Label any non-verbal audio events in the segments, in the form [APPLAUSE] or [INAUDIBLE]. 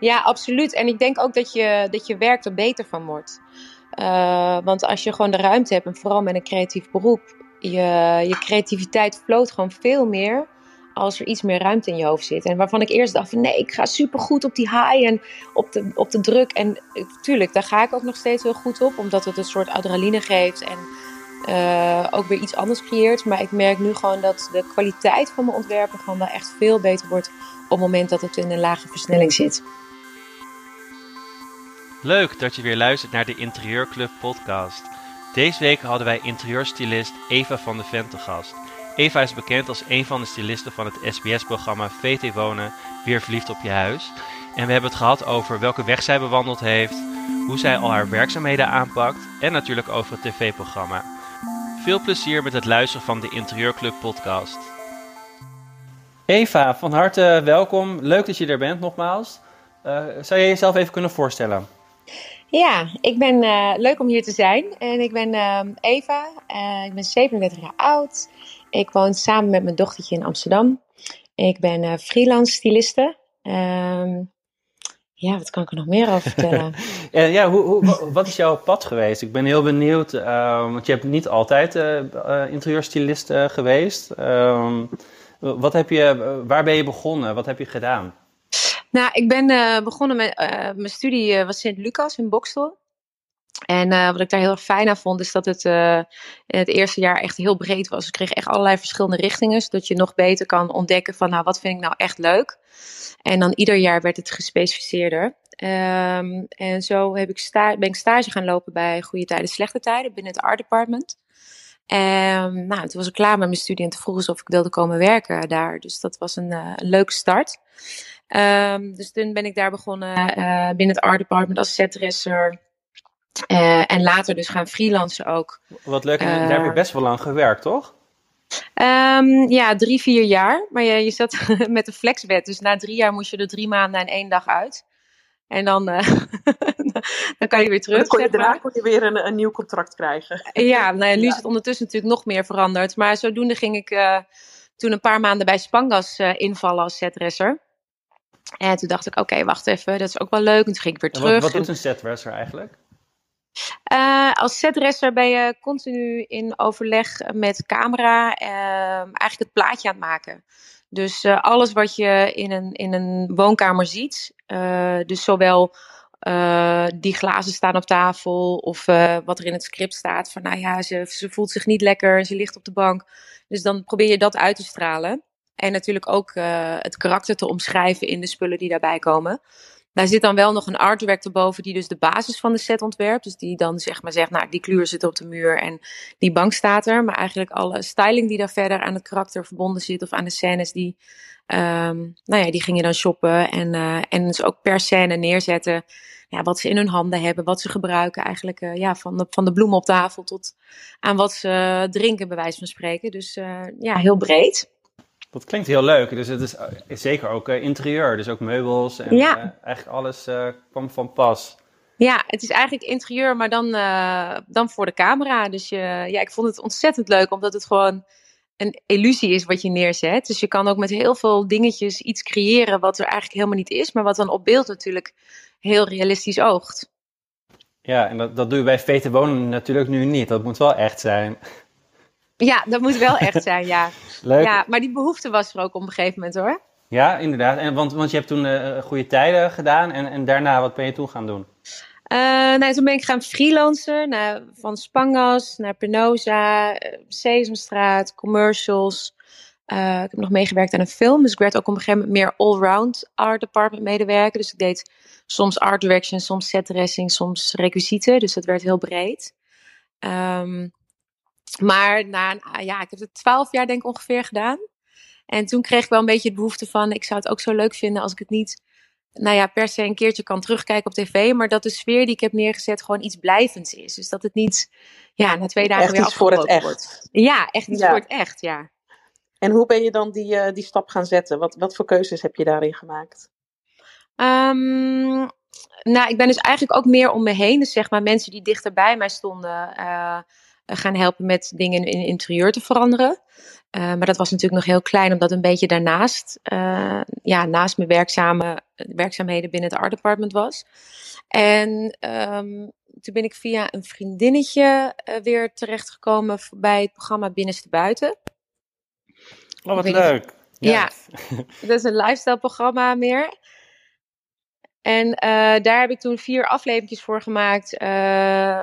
Ja, absoluut. En ik denk ook dat je, dat je werk er beter van wordt. Uh, want als je gewoon de ruimte hebt, en vooral met een creatief beroep, je, je creativiteit vloot gewoon veel meer als er iets meer ruimte in je hoofd zit. En waarvan ik eerst dacht nee, ik ga super goed op die high en op de, op de druk. En tuurlijk, daar ga ik ook nog steeds heel goed op, omdat het een soort adrenaline geeft en uh, ook weer iets anders creëert. Maar ik merk nu gewoon dat de kwaliteit van mijn ontwerpen gewoon wel echt veel beter wordt op het moment dat het in een lage versnelling zit. Leuk dat je weer luistert naar de Interieurclub podcast. Deze week hadden wij interieurstylist Eva van de Ven te gast. Eva is bekend als een van de stylisten van het SBS-programma VT Wonen, Weer Verliefd op je Huis. En we hebben het gehad over welke weg zij bewandeld heeft, hoe zij al haar werkzaamheden aanpakt en natuurlijk over het tv-programma. Veel plezier met het luisteren van de Interieurclub podcast. Eva, van harte welkom. Leuk dat je er bent nogmaals. Uh, zou je jezelf even kunnen voorstellen? Ja, ik ben uh, leuk om hier te zijn. En ik ben uh, Eva. ik ben 37 jaar oud. Ik woon samen met mijn dochtertje in Amsterdam. Ik ben freelance styliste. Ehm, ja, wat kan ik er nog meer over vertellen? [LAUGHS] ja, hoe, hoe, wat is jouw pad geweest? Ik ben heel benieuwd, uh, want je hebt niet altijd uh, interieurstylist uh, geweest. Ehm, wat heb je, waar ben je begonnen? Wat heb je gedaan? Nou, ik ben begonnen met, mijn studie was Sint-Lucas in Bokstel. En wat ik daar heel erg fijn aan vond, is dat het in het eerste jaar echt heel breed was. Ik kreeg echt allerlei verschillende richtingen, zodat je nog beter kan ontdekken van, nou, wat vind ik nou echt leuk? En dan ieder jaar werd het gespecificeerder. Um, en zo heb ik sta ben ik stage gaan lopen bij Goede Tijden, Slechte Tijden binnen het Art Department. En nou, toen was ik klaar met mijn studie en toen vroegen of ik wilde komen werken daar. Dus dat was een, een leuke start. Um, dus toen ben ik daar begonnen binnen het Art Department als setdresser. Uh, en later dus gaan freelancen ook. Wat leuk, daar heb je best wel lang gewerkt, toch? Um, ja, drie, vier jaar. Maar je, je zat [LAUGHS] met de flexwet. Dus na drie jaar moest je er drie maanden en één dag uit. En dan, uh, [LAUGHS] dan kan je weer terug. Dan kon je, daarna kon je weer een, een nieuw contract krijgen. Ja, nou ja, nu [LAUGHS] is het ondertussen natuurlijk nog meer veranderd. Maar zodoende ging ik uh, toen een paar maanden bij Spangas uh, invallen als setdresser. En toen dacht ik, oké, wacht even, dat is ook wel leuk. En toen ging ik weer terug. Wat, wat doet een setdresser eigenlijk? Uh, als setdresser ben je continu in overleg met camera, uh, eigenlijk het plaatje aan het maken. Dus uh, alles wat je in een, in een woonkamer ziet, dus zowel die glazen staan op tafel of wat er in het script staat van nou ja, ze, ze voelt zich niet lekker, ze ligt op de bank. Dus dan probeer je dat uit te stralen. En natuurlijk ook het karakter te omschrijven in de spullen die daarbij komen. Daar zit dan wel nog een art director boven die dus de basis van de set ontwerpt. Dus die dan zeg maar zegt, nou die kleur zit op de muur en die bank staat er. Maar eigenlijk alle styling die daar verder aan het karakter verbonden zit of aan de scènes, die, um, nou ja, die gingen dan shoppen. En, uh, en dus ook per scène neerzetten ja, wat ze in hun handen hebben, wat ze gebruiken. Eigenlijk uh, ja, van, de, van de bloemen op tafel tot aan wat ze drinken, bij wijze van spreken. Dus uh, ja, heel breed. Dat klinkt heel leuk. Dus het is, is zeker ook uh, interieur, dus ook meubels en ja. uh, eigenlijk alles uh, kwam van pas. Ja, het is eigenlijk interieur, maar dan, dan voor de camera. Dus je, ja, ik vond het ontzettend leuk, omdat het gewoon een illusie is wat je neerzet. Dus je kan ook met heel veel dingetjes iets creëren wat er eigenlijk helemaal niet is, maar wat dan op beeld natuurlijk heel realistisch oogt. Ja, en dat, dat doe je bij VT Wonen natuurlijk nu niet. Dat moet wel echt zijn. Ja, dat moet wel echt zijn, ja. [LAUGHS] Leuk. Ja, maar die behoefte was er ook op een gegeven moment hoor. Ja, inderdaad. En, want, want je hebt toen uh, goede tijden gedaan en, en daarna, wat ben je toen gaan doen? Uh, nou, toen ben ik gaan freelancen. Naar, van Spangas naar Penosa, Sesamstraat, commercials. ik heb nog meegewerkt aan een film. Dus ik werd ook op een gegeven moment meer allround art department medewerker. Dus ik deed soms art direction, soms set dressing, soms requisieten. Dus dat werd heel breed. Um, maar na, ah, ja, ik heb het twaalf jaar denk ik ongeveer gedaan. En toen kreeg ik wel een beetje de behoefte van, ik zou het ook zo leuk vinden als ik het niet, nou ja, per se een keertje kan terugkijken op tv. Maar dat de sfeer die ik heb neergezet gewoon iets blijvends is. Dus dat het niet, ja, na twee dagen echt weer iets voor het echt. Wordt. Ja, echt iets ja. voor het echt, ja. En hoe ben je dan die, uh, die stap gaan zetten? Wat, wat voor keuzes heb je daarin gemaakt? Um, nou, ik ben dus eigenlijk ook meer om me heen. Dus zeg maar mensen die dichter bij mij stonden. Uh, gaan helpen met dingen in interieur te veranderen. maar dat was natuurlijk nog heel klein, omdat een beetje daarnaast, ja, naast mijn werkzame, werkzaamheden binnen het art department was. En um, toen ben ik via een vriendinnetje uh, weer terechtgekomen bij het programma Binnenste Buiten. Oh, wat leuk. Ja, [LAUGHS] [LAUGHS] dat is een lifestyle programma meer. En uh, daar heb ik toen vier afleveringen voor gemaakt, uh,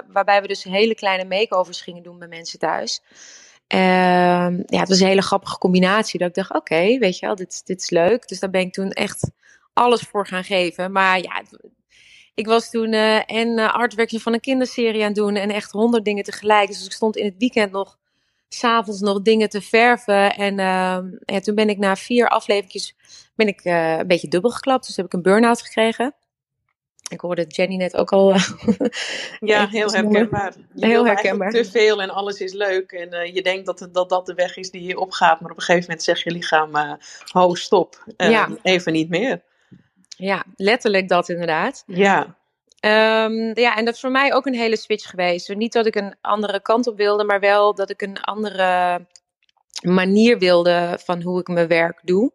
waarbij we dus hele kleine makeovers gingen doen bij mensen thuis. Uh, ja, het was een hele grappige combinatie. Dat ik dacht, oké, weet je wel, dit, dit is leuk. Dus daar ben ik toen echt alles voor gaan geven. Maar ja, ik was toen uh, en uh, van een kinderserie aan het doen en echt honderd dingen tegelijk. Dus ik stond in het weekend nog, s'avonds nog dingen te verven. En uh, ja, toen ben ik na vier afleveringen ben ik uh, een beetje dubbel geklapt. Dus heb ik een burn-out gekregen. Ik hoorde Jenny net ook al. [LAUGHS] ja, heel herkenbaar. Je heel herkenbaar. Te veel en alles is leuk. En je denkt dat, dat dat de weg is die je opgaat. Maar op een gegeven moment zegt je lichaam: ho, stop. Ja. Even niet meer. Ja, letterlijk dat inderdaad. Ja. Um, ja, en dat is voor mij ook een hele switch geweest. Niet dat ik een andere kant op wilde, maar wel dat ik een andere manier wilde van hoe ik mijn werk doe.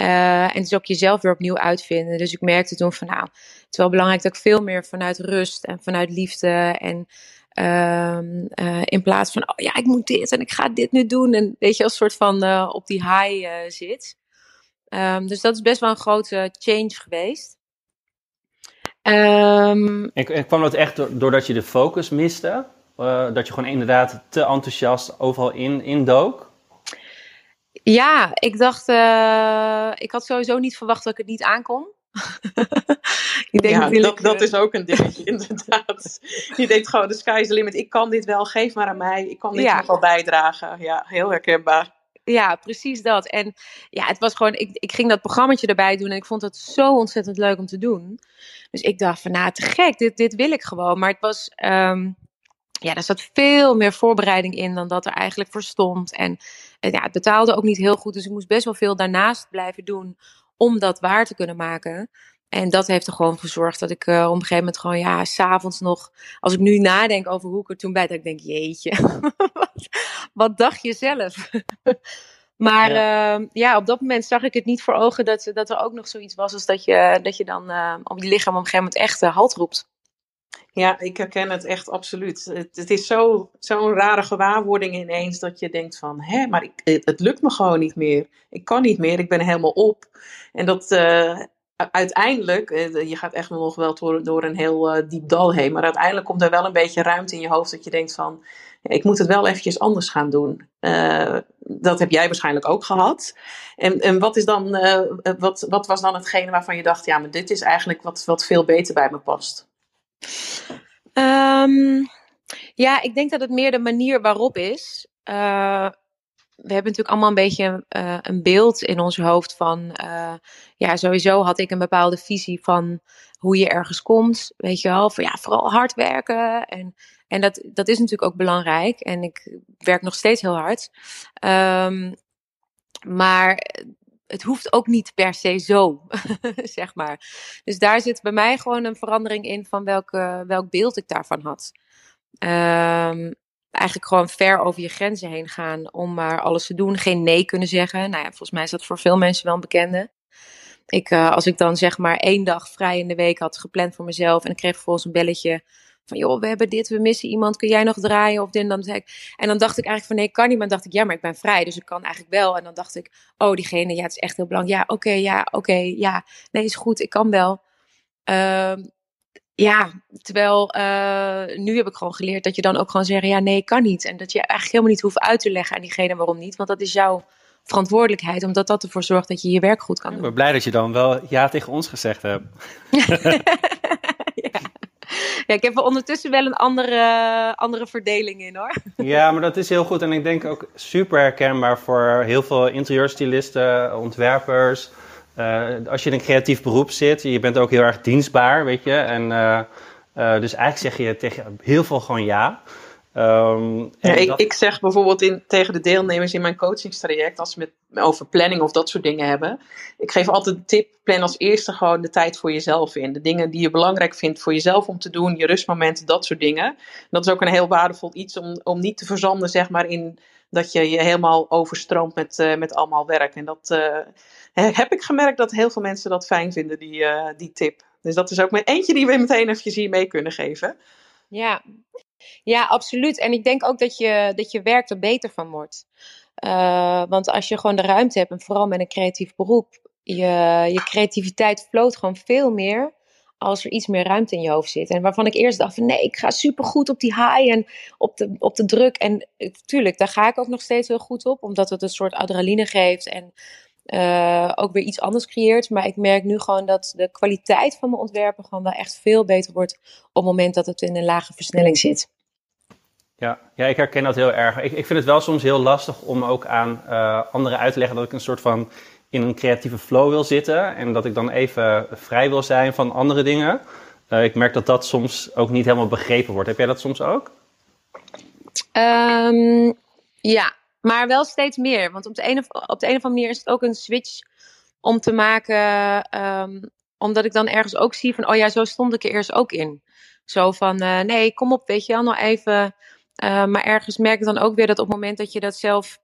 Uh, en dus ook jezelf weer opnieuw uitvinden. Dus ik merkte toen van nou, het is wel belangrijk dat ik veel meer vanuit rust en vanuit liefde en um, uh, in plaats van oh ja, ik moet dit en ik ga dit nu doen. En weet je, als soort van uh, op die high zit. Um, dus dat is best wel een grote change geweest. Um, en, en, kwam dat echt doordat je de focus miste? Uh, dat je gewoon inderdaad te enthousiast overal in, in dook? Ja, ik dacht, uh, ik had sowieso niet verwacht dat ik het niet aankon. [LAUGHS] ik denk ja, dat, dat is ook een dingetje, [LAUGHS] inderdaad. Je denkt gewoon, de sky is the limit. Ik kan dit wel, geef maar aan mij. Ik kan dit ja. nog wel bijdragen. Ja, heel herkenbaar. Ja, precies dat. En ja, het was gewoon, ik, ik ging dat programmaatje erbij doen en ik vond het zo ontzettend leuk om te doen. Dus ik dacht van, nou, te gek, dit, dit wil ik gewoon. Maar het was, um, ja, er zat veel meer voorbereiding in dan dat er eigenlijk voor stond. En ja, het betaalde ook niet heel goed, dus ik moest best wel veel daarnaast blijven doen om dat waar te kunnen maken. En dat heeft er gewoon voor gezorgd dat ik uh, op een gegeven moment gewoon, ja, s'avonds nog, als ik nu nadenk over hoe ik er toen bij, dat ik denk, jeetje, [LAUGHS] wat, wat dacht je zelf? [LAUGHS] maar ja. Uh, ja. op dat moment zag ik het niet voor ogen dat, dat er ook nog zoiets was als dat je, dat je dan uh, op je lichaam op een gegeven moment echt uh, halt roept. Ja, ik herken het echt absoluut. Het, het is zo'n zo rare gewaarwording ineens dat je denkt van, hè, maar ik, het, het, lukt me gewoon niet meer. Ik kan niet meer, ik ben helemaal op. En dat, uh, uiteindelijk, je gaat echt nog wel door, een heel uh, diep dal heen, maar uiteindelijk komt er wel een beetje ruimte in je hoofd dat je denkt van, ik moet het wel eventjes anders gaan doen. Uh, dat heb jij waarschijnlijk ook gehad. En, en wat, is dan, wat, wat was dan hetgene waarvan je dacht, ja, maar dit is eigenlijk wat, wat veel beter bij me past? Um, ja, ik denk dat het meer de manier waarop is we hebben natuurlijk allemaal een beetje uh, een beeld in ons hoofd van, uh, ja, sowieso had ik een bepaalde visie van hoe je ergens komt, weet je wel, van ja, vooral hard werken en, en dat, dat is natuurlijk ook belangrijk en ik werk nog steeds heel hard, um, maar het hoeft ook niet per se zo, [LAUGHS] zeg maar. Dus daar zit bij mij gewoon een verandering in van welke, welk beeld ik daarvan had. Um, eigenlijk gewoon ver over je grenzen heen gaan om maar alles te doen. Geen nee kunnen zeggen. Nou ja, volgens mij is dat voor veel mensen wel een bekende. Ik, uh, als ik dan zeg maar één dag vrij in de week had gepland voor mezelf en ik kreeg vervolgens een belletje van joh, we hebben dit, we missen iemand, kun jij nog draaien of dit en dan zei ik. En dan dacht ik eigenlijk van nee, ik kan niet, maar dan dacht ik ja, maar ik ben vrij, dus ik kan eigenlijk wel. En dan dacht ik, oh diegene, ja, het is echt heel belangrijk. Ja, oké, ja, oké, ja, nee, is goed, ik kan wel. Uh, ja, terwijl uh, nu heb ik gewoon geleerd dat je dan ook gewoon zeggen: ja, nee, kan niet. En dat je eigenlijk helemaal niet hoeft uit te leggen aan diegene waarom niet. Want dat is jouw verantwoordelijkheid, omdat dat ervoor zorgt dat je je werk goed kan doen. Ik ben blij dat je dan wel ja tegen ons gezegd hebt. [LAUGHS] ja. ja. ik heb er ondertussen wel een andere, andere verdeling in hoor. Ja, maar dat is heel goed. En ik denk ook super herkenbaar voor heel veel interieurstylisten, ontwerpers. Uh, als je in een creatief beroep zit, je bent ook heel erg dienstbaar, weet je. En, uh, uh, dus eigenlijk zeg je tegen heel veel gewoon ja. Um, ja, ik, ik, zeg bijvoorbeeld in, tegen de deelnemers in mijn coachingstraject, als we het over planning of dat soort dingen hebben, ik geef altijd de tip: plan als eerste gewoon de tijd voor jezelf in. De dingen die je belangrijk vindt voor jezelf om te doen, je rustmomenten, dat soort dingen. dat is ook een heel waardevol iets om, om niet te verzanden, zeg maar, in dat je je helemaal overstroomt met, uh, met allemaal werk. En dat uh, heb ik gemerkt dat heel veel mensen dat fijn vinden, die, uh, die tip. Dus dat is ook met eentje die we meteen eventjes hier mee kunnen geven. Ja, ja, absoluut. En ik denk ook dat je, dat je werk er beter van wordt. Want als je gewoon de ruimte hebt, en vooral met een creatief beroep, je, je creativiteit vloot gewoon veel meer als er iets meer ruimte in je hoofd zit. En waarvan ik eerst dacht van nee, ik ga supergoed op die high en op de, op de druk. En tuurlijk, daar ga ik ook nog steeds heel goed op, omdat het een soort adrenaline geeft en uh, ook weer iets anders creëert. Maar ik merk nu gewoon dat de kwaliteit van mijn ontwerpen gewoon wel echt veel beter wordt op het moment dat het in een lage versnelling zit. Ja, ja ik herken dat heel erg. Ik, ik vind het wel soms heel lastig om ook aan uh, anderen uit te leggen dat ik een soort van in een creatieve flow wil zitten. En dat ik dan even vrij wil zijn van andere dingen. Uh, ik merk dat dat soms ook niet helemaal begrepen wordt. Heb jij dat soms ook? Um, ja, maar wel steeds meer. Want op de, een of, op de een of andere manier is het ook een switch om te maken. Um, omdat ik dan ergens ook zie van, oh ja, zo stond ik er eerst ook in. Zo van, uh, nee, kom op, weet je wel, nog even. Uh, maar ergens merk ik dan ook weer dat op het moment dat je dat zelf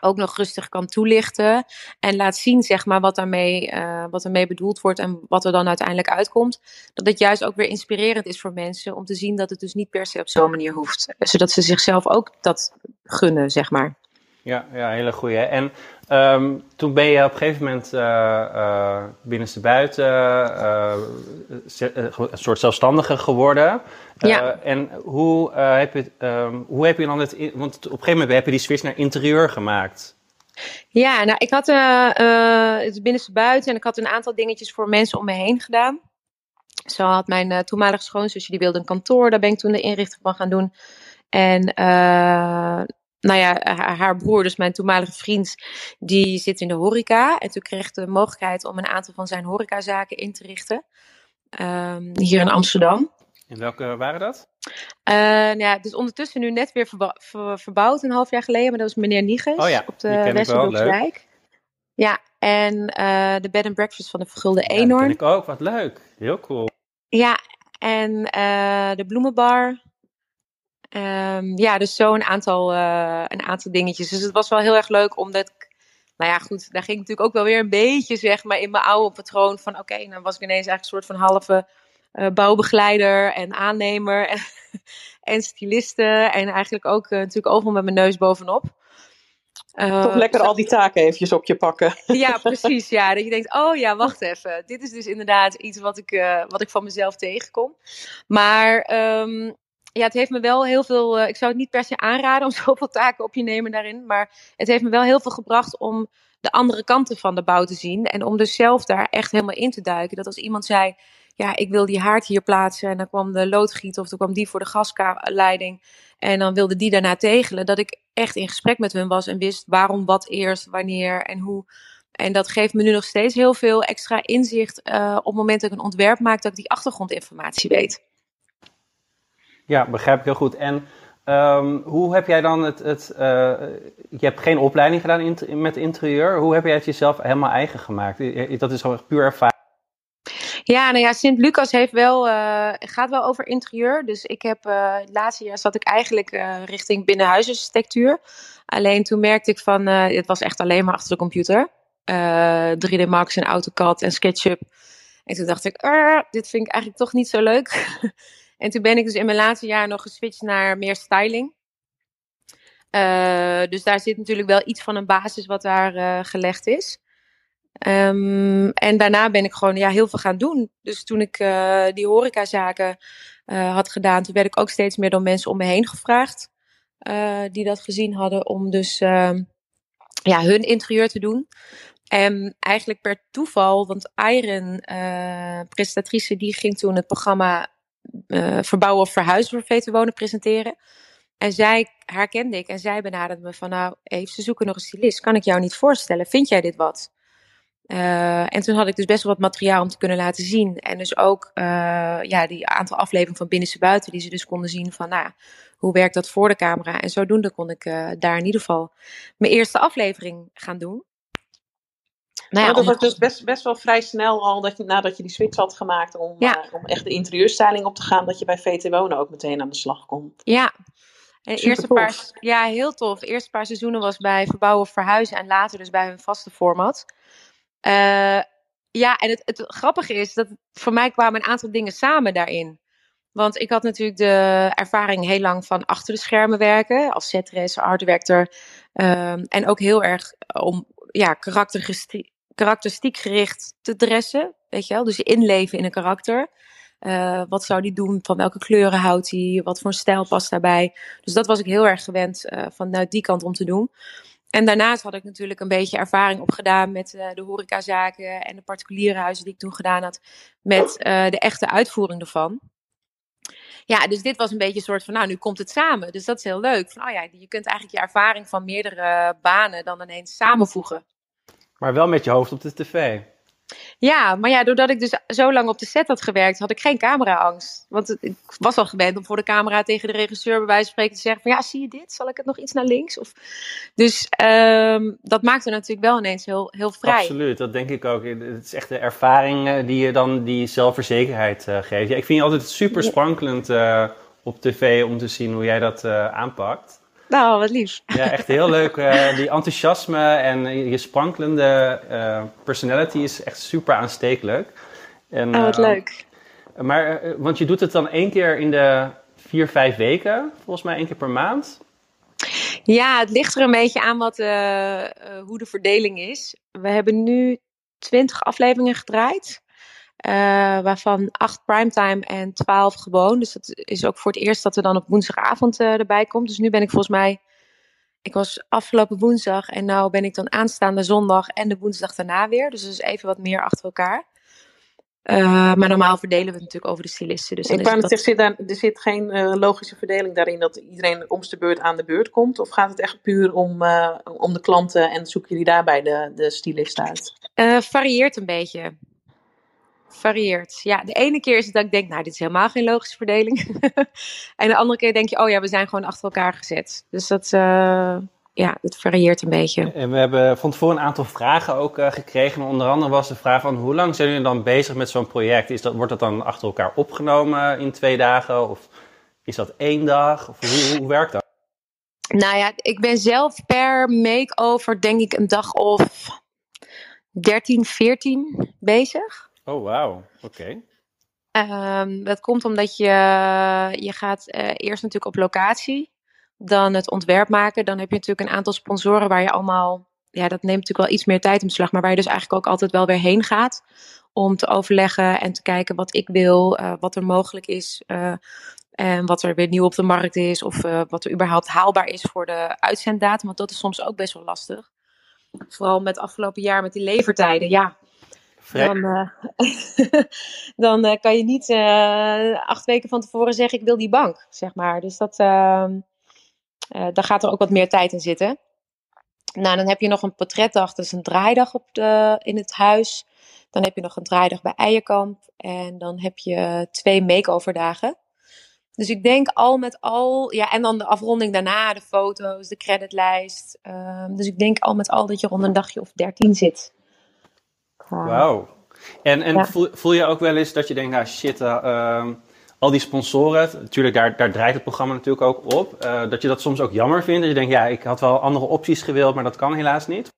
ook nog rustig kan toelichten. En laat zien, zeg maar, wat daarmee, uh, wat ermee bedoeld wordt en wat er dan uiteindelijk uitkomt. Dat het juist ook weer inspirerend is voor mensen om te zien dat het dus niet per se op zo'n manier hoeft. Zodat ze zichzelf ook dat gunnen, zeg maar. Ja, ja hele goeie. En um, toen ben je op een gegeven moment uh, uh, binnenste buiten uh, een soort zelfstandige geworden. Ja. En hoe, heb je, um, hoe heb je dan het... Want op een gegeven moment heb je die switch naar interieur gemaakt. Ja, nou ik had het binnenste buiten en ik had een aantal dingetjes voor mensen om me heen gedaan. Zo had mijn toenmalige schoonzusje, die wilde een kantoor. Daar ben ik toen de inrichting van gaan doen. En nou ja, haar broer, dus mijn toenmalige vriend, die zit in de horeca. En toen kreeg de mogelijkheid om een aantal van zijn horecazaken in te richten. Um, hier in Amsterdam. En welke waren dat? Uh, nou ja, dus ondertussen nu net weer ver verbouwd, een half jaar geleden. Maar dat was meneer Niges oh ja, op de Westerdorpswijk. Ja, en uh, de bed and breakfast van de Vergulde ja, Eenhoorn. Dat ken ik ook, wat leuk. Heel cool. Ja, en uh, de bloemenbar Um, ja, dus zo een aantal, uh, een aantal dingetjes. Dus het was wel heel erg leuk omdat ik, nou ja, goed, daar ging ik natuurlijk ook wel weer een beetje, zeg maar, in mijn oude patroon van, oké, okay, dan was ik ineens eigenlijk een soort van halve uh, bouwbegeleider en aannemer en, [LAUGHS] en styliste en eigenlijk ook uh, natuurlijk overal met mijn neus bovenop. Toch lekker al die taken eventjes op je pakken. [LAUGHS] Ja, precies. Ja, dat je denkt, oh ja, wacht even. Dit is dus inderdaad iets wat ik, wat ik van mezelf tegenkom. Maar um, ja, het heeft me wel heel veel. Uh, ik zou het niet per se aanraden om [LAUGHS] zoveel taken op je nemen daarin. Maar het heeft me wel heel veel gebracht om de andere kanten van de bouw te zien. En om dus zelf daar echt helemaal in te duiken. Dat als iemand zei: Ja, ik wil die haard hier plaatsen. En dan kwam de loodgieter of dan kwam die voor de gasleiding. En dan wilde die daarna tegelen. Dat ik echt in gesprek met hun was en wist waarom, wat eerst, wanneer en hoe. En dat geeft me nu nog steeds heel veel extra inzicht uh, op het moment dat ik een ontwerp maak, dat ik die achtergrondinformatie weet. Ja, begrijp ik heel goed. En um, hoe heb jij dan het. het uh, je hebt geen opleiding gedaan in, met interieur. Hoe heb jij het jezelf helemaal eigen gemaakt? Dat is gewoon puur ervaring. Ja, nou ja, Sint-Lucas heeft wel, uh, gaat wel over interieur. Dus ik heb, uh, het laatste jaar zat ik eigenlijk richting binnenhuisarchitectuur. Alleen toen merkte ik van, het was echt alleen maar achter de computer. 3D Max en AutoCAD en SketchUp. En toen dacht ik, dit vind ik eigenlijk toch niet zo leuk. [LAUGHS] En toen ben ik dus in mijn laatste jaar nog geswitcht naar meer styling. Uh, dus daar zit natuurlijk wel iets van een basis wat daar uh, gelegd is. Um, en daarna ben ik gewoon ja, heel veel gaan doen. Dus toen ik uh, die horecazaken had gedaan, toen werd ik ook steeds meer door mensen om me heen gevraagd. die dat gezien hadden om dus ehm, ja, hun interieur te doen. En eigenlijk per toeval, want Iron, presentatrice, die ging toen het programma uh, verbouwen of verhuizen voor VT Wonen presenteren. En zij, haar kende ik en zij benaderde me van nou, even ze zoeken nog een stylist. Kan ik jou niet voorstellen? Vind jij dit wat? Uh, en toen had ik dus best wel wat materiaal om te kunnen laten zien. En dus ook uh, ja, die aantal afleveringen van Binnenste Buiten, die ze dus konden zien van, nou, hoe werkt dat voor de camera? En zodoende kon ik daar in ieder geval mijn eerste aflevering gaan doen. Nou ja, dat was dus best, best wel vrij snel al, dat je, nadat je die switch had gemaakt om, ja. om echt de interieurstyling op te gaan, dat je bij VT Wonen ook meteen aan de slag kon. Ja, en eerste paar, ja, heel tof. De eerste paar seizoenen was bij Verbouwen Verhuizen en later dus bij hun vaste format. Uh, ja, en het, het grappige is dat voor mij kwamen een aantal dingen samen daarin. Want ik had natuurlijk de ervaring heel lang van achter de schermen werken, als setres, art director. Um, en ook heel erg om ja, karakteristiek gericht te dressen, weet je wel. Dus inleven in een karakter. Uh, wat zou die doen? Van welke kleuren houdt hij? Wat voor stijl past daarbij? Dus dat was ik heel erg gewend uh, vanuit die kant om te doen. En daarnaast had ik natuurlijk een beetje ervaring opgedaan met uh, de horecazaken en de particuliere huizen die ik toen gedaan had. Met de echte uitvoering ervan. Ja, dus dit was een beetje een soort van, nou, nu komt het samen. Dus dat is heel leuk. Van, oh ja, je kunt eigenlijk je ervaring van meerdere banen dan ineens samenvoegen. Maar wel met je hoofd op de tv. Ja, maar ja, doordat ik dus zo lang op de set had gewerkt, had ik geen cameraangst. Want ik was al gewend om voor de camera tegen de regisseur bij wijze van spreken te zeggen van ja, zie je dit? Zal ik het nog iets naar links? Of... Dus um, dat maakte natuurlijk wel ineens heel, heel vrij. Absoluut, dat denk ik ook. Het is echt de ervaring eh, die je dan die zelfverzekerheid uh, geeft. Ja, ik vind je altijd super sprankelend uh, op tv om te zien hoe jij dat aanpakt. Nou, wat lief. Ja, echt heel leuk. Uh, die enthousiasme en je sprankelende uh, personality is echt super aanstekelijk. En, oh, wat uh, leuk. Maar, want je doet het dan één keer in de vier, vijf weken, volgens mij één keer per maand. Ja, het ligt er een beetje aan wat, hoe de verdeling is. We hebben nu twintig afleveringen gedraaid. Uh, waarvan acht primetime en twaalf gewoon. Dus dat is ook voor het eerst dat er dan op woensdagavond uh, erbij komt. Dus nu ben ik volgens mij. Ik was afgelopen woensdag en nu ben ik dan aanstaande zondag en de woensdag daarna weer. Dus dat is even wat meer achter elkaar. Uh, maar normaal verdelen we het natuurlijk over de stylisten. Dus ik kan het dat... zit daar, er zit geen logische verdeling daarin dat iedereen om de beurt aan de beurt komt? Of gaat het echt puur om, om de klanten en zoeken jullie daarbij de, de stylist uit? varieert een beetje varieert. Ja, de ene keer is het dat ik denk, nou, dit is helemaal geen logische verdeling. [LAUGHS] en de andere keer denk je, oh ja, we zijn gewoon achter elkaar gezet. Dus dat, uh, ja, het varieert een beetje. En we hebben van tevoren een aantal vragen ook uh, gekregen. Onder andere was de vraag van, hoe lang zijn jullie dan bezig met zo'n project? Is dat, wordt dat dan achter elkaar opgenomen in twee dagen? Of is dat één dag? Of hoe, hoe werkt dat? Nou ja, ik ben zelf per make-over denk ik een dag of 13, 14 bezig. Oh, wauw. Oké. Um, dat komt omdat je, je gaat uh, eerst natuurlijk op locatie, dan het ontwerp maken. Dan heb je natuurlijk een aantal sponsoren waar je allemaal, ja, dat neemt natuurlijk wel iets meer tijd in beslag, maar waar je dus eigenlijk ook altijd wel weer heen gaat om te overleggen en te kijken wat ik wil, uh, wat er mogelijk is. Uh, en wat er weer nieuw op de markt is, of wat er überhaupt haalbaar is voor de uitzenddatum. Want dat is soms ook best wel lastig. Vooral met afgelopen jaar met die levertijden. Ja, dan, uh, [LAUGHS] dan uh, kan je niet uh, acht weken van tevoren zeggen: Ik wil die bank, zeg maar. Dus dat, ehm, daar gaat er ook wat meer tijd in zitten. Nou, dan heb je nog een portretdag, is een draaidag op de, in het huis. Dan heb je nog een draaidag bij Eierkamp. En dan heb je twee make-overdagen. Dus ik denk al met al, ja, en dan de afronding daarna, de foto's, de creditlijst. Uh, dus ik denk al met al dat je rond een dagje of dertien zit. Wauw. En, en voel, voel, je ook wel eens dat je denkt, nou shit, uh, al die sponsoren, natuurlijk daar, daar draait het programma natuurlijk ook op, uh, dat je dat soms ook jammer vindt. Dat je denkt, ja, ik had wel andere opties gewild, maar dat kan helaas niet.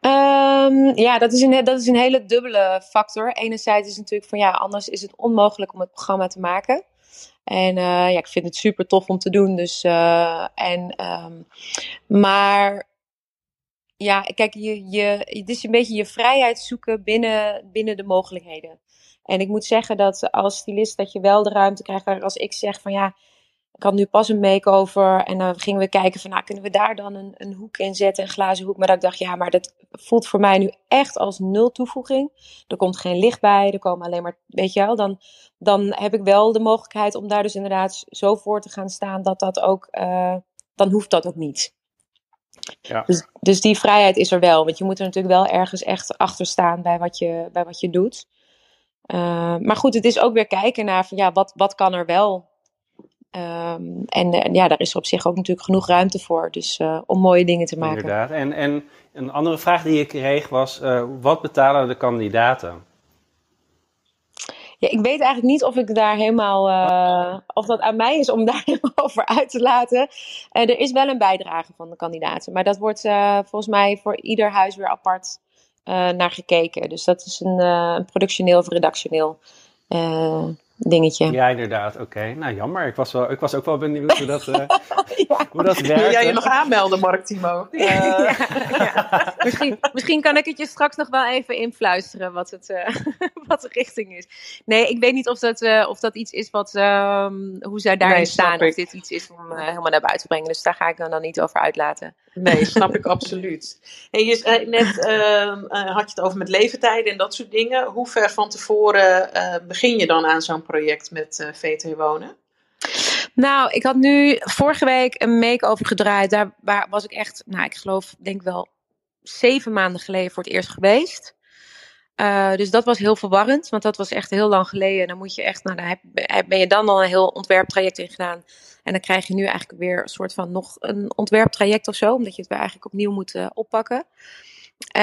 Um, ja, dat is, een, dat is een hele dubbele factor. Enerzijds is het natuurlijk van ja, anders is het onmogelijk om het programma te maken. En uh, ja, ik vind het super tof om te doen. Dus, en, um, maar ja, kijk, je, je, het is een beetje je vrijheid zoeken binnen, binnen de mogelijkheden. En ik moet zeggen dat als stylist dat je wel de ruimte krijgt. Als ik zeg van ja, ik had nu pas een make-over. En dan gingen we kijken van nou, kunnen we daar dan een, een hoek in zetten, een glazen hoek. Maar dat ik dacht, ja, maar dat voelt voor mij nu echt als nul toevoeging. Er komt geen licht bij, er komen alleen maar, weet je wel. Dan, dan heb ik wel de mogelijkheid om daar dus inderdaad zo voor te gaan staan dat dat ook, uh, dan hoeft dat ook niet. Ja. Dus, dus die vrijheid is er wel. Want je moet er natuurlijk wel ergens echt achter staan bij wat je, bij wat je doet. Uh, maar goed, het is ook weer kijken naar van ja, wat, wat kan er wel? Um, en, en, ja, daar is er op zich ook natuurlijk genoeg ruimte voor. Dus uh, om mooie dingen te maken. Inderdaad. En, en een andere vraag die ik kreeg was: uh, wat betalen de kandidaten? Ja, ik weet eigenlijk niet of ik daar helemaal, uh, of dat aan mij is om [LAUGHS] daar helemaal over uit te laten. Uh, er is wel een bijdrage van de kandidaten, maar dat wordt uh, volgens mij voor ieder huis weer apart naar gekeken. Dus dat is een productioneel of redactioneel dingetje. Ja, inderdaad. Oké. Nou, jammer. Ik was, wel, ik was ook wel benieuwd hoe dat, [LAUGHS] uh, ja. hoe dat werkt. Wil jij je nog aanmelden, Mark Timo? Uh... [LAUGHS] Ja, ja. [LAUGHS] Misschien, misschien kan ik het je straks nog wel even influisteren wat, het, uh, wat de richting is. Nee, ik weet niet of dat, of dat iets is wat, um, hoe zij daarin nee, staan. Of dit iets is om helemaal naar buiten te brengen. Dus daar ga ik dan, dan niet over uitlaten. Nee, snap ik absoluut. Hey, je, net ehm, had je het over met leeftijden en dat soort dingen. Hoe ver van tevoren begin je dan aan zo'n project met uh, VT Wonen? Nou, ik had nu vorige week een make-over gedraaid. Daar was ik echt, nou, ik geloof, denk wel zeven maanden geleden voor het eerst geweest. Uh, dus dat was heel verwarrend, want dat was echt heel lang geleden. En dan moet je echt, nou, daar ben je dan al een heel ontwerptraject in gedaan. En dan krijg je nu eigenlijk weer een soort van nog een ontwerptraject of zo, omdat je het weer eigenlijk opnieuw moet uh, oppakken. Uh,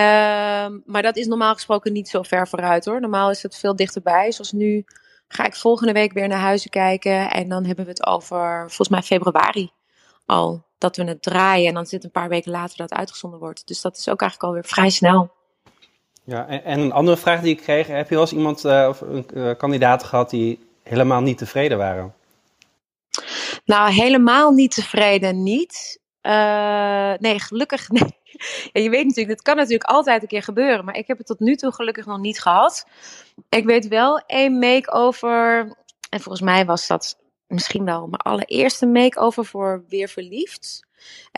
maar dat is normaal gesproken niet zo ver vooruit hoor. Normaal is het veel dichterbij. Zoals nu ga ik volgende week weer naar huizen kijken. En dan hebben we het over, volgens mij februari al, dat we het draaien. En dan zit een paar weken later dat uitgezonden wordt. Dus dat is ook eigenlijk alweer vrij snel. Ja, en, en een andere vraag die ik kreeg. Heb je wel eens iemand uh, of een uh, kandidaat gehad die helemaal niet tevreden waren? Nou, helemaal niet tevreden niet. Uh, nee, gelukkig [LAUGHS] nee. [LAUGHS] Ja, je weet natuurlijk, dat kan natuurlijk altijd een keer gebeuren. Maar ik heb het tot nu toe gelukkig nog niet gehad. Ik weet wel één make-over. En volgens mij was dat misschien wel mijn allereerste make-over voor Weer Verliefd.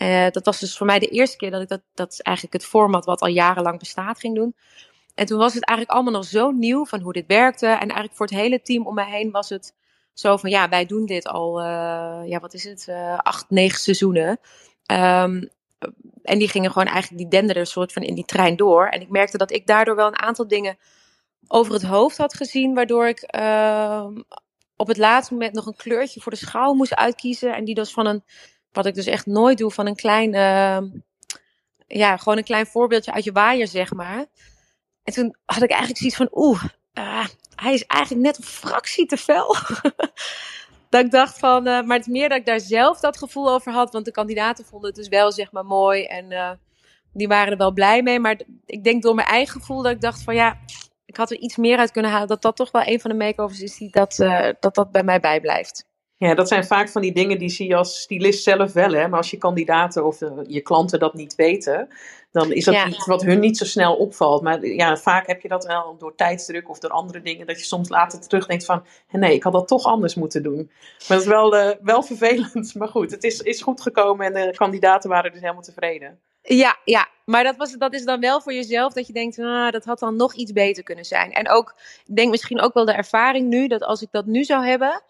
Uh, dat was dus voor mij de eerste keer dat ik dat, dat eigenlijk het format wat al jarenlang bestaat ging doen. En toen was het eigenlijk allemaal nog zo nieuw van hoe dit werkte. En eigenlijk voor het hele team om mij heen was het zo van ja, wij doen dit al, uh, ja, wat is het, uh, acht, negen seizoenen. Um, en die gingen gewoon eigenlijk, die denderden een soort van in die trein door. En ik merkte dat ik daardoor wel een aantal dingen over het hoofd had gezien, waardoor ik uh, op het laatste moment nog een kleurtje voor de schaal moest uitkiezen. En die dus van een, wat ik dus echt nooit doe, van een klein, uh, ja, gewoon een klein voorbeeldje uit je waaier, zeg maar. En toen had ik eigenlijk zoiets van, oeh, uh, hij is eigenlijk net een fractie te fel. [LAUGHS] dat ik dacht van, uh, maar het meer dat ik daar zelf dat gevoel over had. Want de kandidaten vonden het dus wel, zeg maar, mooi. En uh, die waren er wel blij mee. Maar ik denk door mijn eigen gevoel dat ik dacht van, ja, ik had er iets meer uit kunnen halen. Dat dat toch wel een van de makeovers is die dat, uh, dat, dat bij mij bijblijft. Ja, dat zijn vaak van die dingen die zie je als stylist zelf wel. Hè? Maar als je kandidaten of de, je klanten dat niet weten, dan is dat ja. iets wat hun niet zo snel opvalt. Maar ja, vaak heb je dat wel door tijdsdruk of door andere dingen, dat je soms later terugdenkt van, nee, ik had dat toch anders moeten doen. Maar dat is wel, uh, wel vervelend. [LAUGHS] Maar goed, het is, is goed gekomen en de kandidaten waren dus helemaal tevreden. Ja, ja, maar dat, was, dat is dan wel voor jezelf dat je denkt, ah, dat had dan nog iets beter kunnen zijn. En ook, ik denk misschien ook wel de ervaring nu, dat als ik dat nu zou hebben,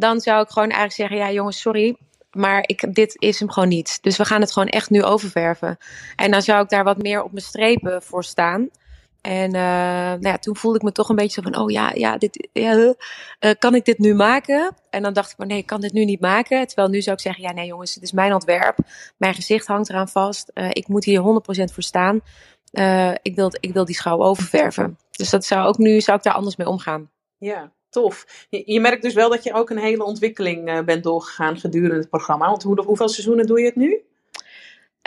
dan zou ik gewoon eigenlijk zeggen, ja jongens, sorry, maar ik, dit is hem gewoon niet. Dus we gaan het gewoon echt nu oververven. En dan zou ik daar wat meer op mijn strepen voor staan. En uh, nou ja, toen voelde ik me toch een beetje zo van, oh ja, ja, dit, ja uh, kan ik dit nu maken? En dan dacht ik, maar nee, ik kan dit nu niet maken. Terwijl nu zou ik zeggen, ja nee jongens, het is mijn ontwerp. Mijn gezicht hangt eraan vast. Uh, ik moet hier 100% voor staan. ik, wil, ik wil die schouw oververven. Dus dat zou ook nu, zou ik daar anders mee omgaan. Ja, tof. Je, je, merkt dus wel dat je ook een hele ontwikkeling uh, bent doorgegaan gedurende het programma. Want hoe, hoeveel seizoenen doe je het nu?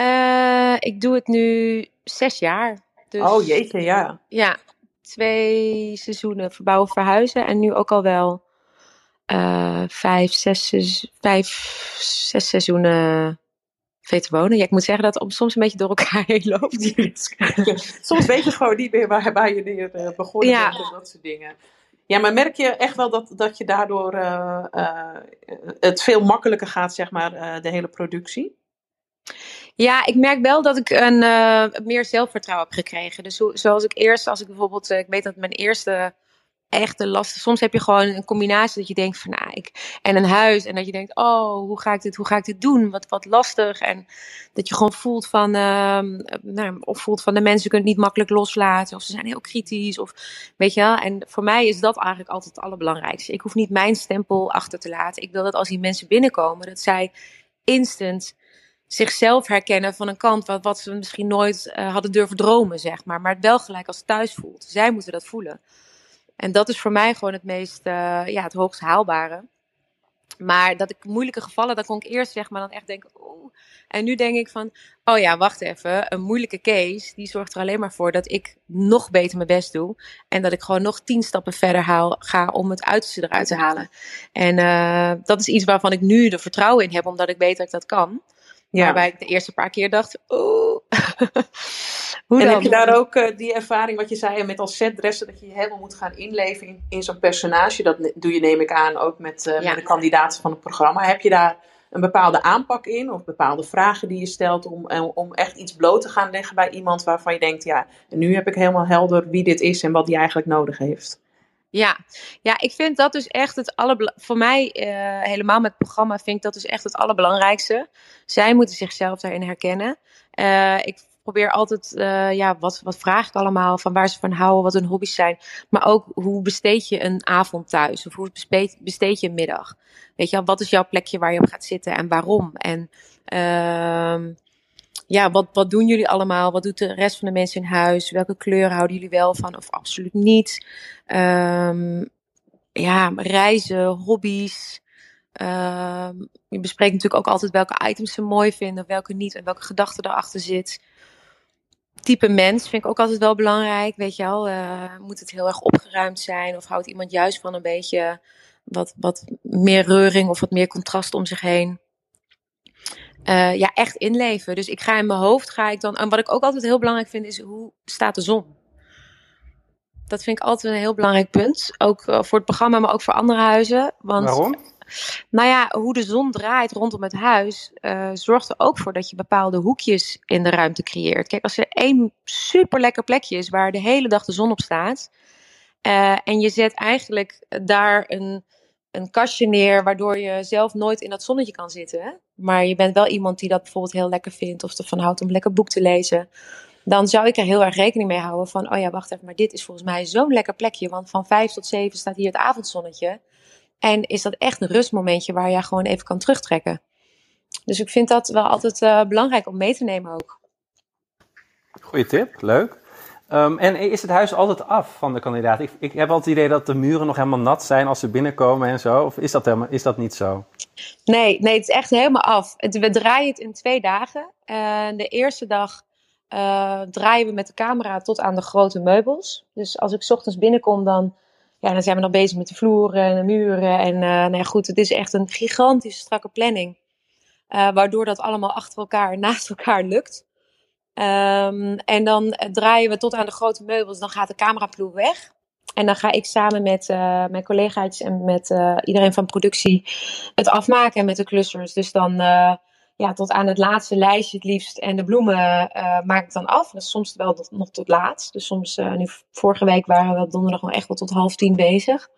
Uh, ik doe het nu zes jaar. Dus, oh jeetje, ja. Ja, twee seizoenen verbouwen verhuizen. En nu ook al wel uh, vijf, zes, vijf, zes seizoenen te wonen. Ja, ik moet zeggen dat het soms een beetje door elkaar heen loopt. [LAUGHS] soms weet je gewoon niet meer waar, waar je neer begonnen ja. bent en dat soort dingen. Ja, maar merk je echt wel dat, dat je daardoor uh, uh, het veel makkelijker gaat, zeg maar, uh, de hele productie? Ja, ik merk wel dat ik een meer zelfvertrouwen heb gekregen. Dus zo, zoals ik eerst, als ik bijvoorbeeld, ik weet dat mijn eerste echt de last. Soms heb je gewoon een combinatie dat je denkt van nou, ik en een huis en dat je denkt, oh, hoe ga ik dit, hoe ga ik dit doen? Wat, wat lastig en dat je gewoon voelt van, uh, nou, of voelt van de mensen kunnen het niet makkelijk loslaten of ze zijn heel kritisch of weet je wel. En voor mij is dat eigenlijk altijd het allerbelangrijkste. Ik hoef niet mijn stempel achter te laten. Ik wil dat als die mensen binnenkomen, dat zij instant zichzelf herkennen van een kant wat, wat ze misschien nooit uh, hadden durven dromen, zeg maar. Maar het wel gelijk als thuis voelt. Zij moeten dat voelen. En dat is voor mij gewoon het meest, uh, ja, het hoogst haalbare. Maar dat ik moeilijke gevallen, dan kon ik eerst zeg maar dan echt denken, oeh. En nu denk ik van, oh ja, wacht even. Een moeilijke case, die zorgt er alleen maar voor dat ik nog beter mijn best doe. En dat ik gewoon nog tien stappen verder haal, ga om het uiterste eruit te halen. En uh, dat is iets waarvan ik nu de vertrouwen in heb, omdat ik weet dat ik dat kan. Ja. Waarbij ik de eerste paar keer dacht, oeh. [LAUGHS] Hoe en dan? heb je daar ook uh, die ervaring, wat je zei met als setdresser, dat je je helemaal moet gaan inleven in, in zo'n personage? Dat doe je, neem ik aan, ook met, uh, ja. met de kandidaten van het programma. Heb je daar een bepaalde aanpak in of bepaalde vragen die je stelt om, om echt iets bloot te gaan leggen bij iemand waarvan je denkt, ja, nu heb ik helemaal helder wie dit is en wat die eigenlijk nodig heeft? Ja, ja, ik vind dat dus echt het allerbelangrijkste. Voor mij, uh, helemaal met het programma, vind ik dat dus echt het allerbelangrijkste. Zij moeten zichzelf daarin herkennen. Uh, ik probeer altijd, uh, ja, wat, wat vraag ik allemaal, van waar ze van houden, wat hun hobby's zijn. Maar ook, hoe besteed je een avond thuis? Of hoe besteed, besteed je een middag? Weet je wat is jouw plekje waar je op gaat zitten en waarom? En uh, ja, wat, wat doen jullie allemaal? Wat doet de rest van de mensen in huis? Welke kleuren houden jullie wel van of absoluut niet? Um, ja, reizen, hobby's. Um, je bespreekt natuurlijk ook altijd welke items ze mooi vinden, welke niet en welke gedachten erachter zit. Type mens vind ik ook altijd wel belangrijk. Weet je wel, uh, moet het heel erg opgeruimd zijn of houdt iemand juist van een beetje wat, wat meer reuring of wat meer contrast om zich heen? Uh, ja, echt inleven. Dus ik ga in mijn hoofd, ga ik dan. En wat ik ook altijd heel belangrijk vind, is hoe staat de zon? Dat vind ik altijd een heel belangrijk punt. Ook uh, voor het programma, maar ook voor andere huizen. Want, Waarom? Nou ja, hoe de zon draait rondom het huis, uh, zorgt er ook voor dat je bepaalde hoekjes in de ruimte creëert. Kijk, als er één super lekker plekje is waar de hele dag de zon op staat. en je zet eigenlijk daar een een kastje neer waardoor je zelf nooit in dat zonnetje kan zitten. Maar je bent wel iemand die dat bijvoorbeeld heel lekker vindt of ervan houdt om lekker boek te lezen. Dan zou ik er heel erg rekening mee houden van, oh ja, wacht even, maar dit is volgens mij zo'n lekker plekje. Want van vijf tot zeven staat hier het avondzonnetje. En is dat echt een rustmomentje waar je gewoon even kan terugtrekken. Dus ik vind dat wel altijd uh, belangrijk om mee te nemen ook. Goeie tip, leuk. Um, en is het huis altijd af van de kandidaat? Ik, ik, heb altijd het idee dat de muren nog helemaal nat zijn als ze binnenkomen en zo. Of is dat, helemaal, is dat niet zo? Nee, nee, het is echt helemaal af. We draaien het in twee dagen. De eerste dag uh, draaien we met de camera tot aan de grote meubels. Dus als ik ochtends binnenkom, dan, ja, dan zijn we nog bezig met de vloeren en de muren. En uh, goed, het is echt een gigantische strakke planning. waardoor dat allemaal achter elkaar, naast elkaar lukt. Um, en dan draaien we tot aan de grote meubels. Dan gaat de cameraploeg weg. En dan ga ik samen met uh, mijn collega's en met uh, iedereen van productie het afmaken met de clusters. Dus dan ja, tot aan het laatste lijstje het liefst. En de bloemen maak ik dan af. Soms wel tot, nog tot laat. Dus soms, nu vorige week waren we donderdag nog echt wel tot half tien bezig.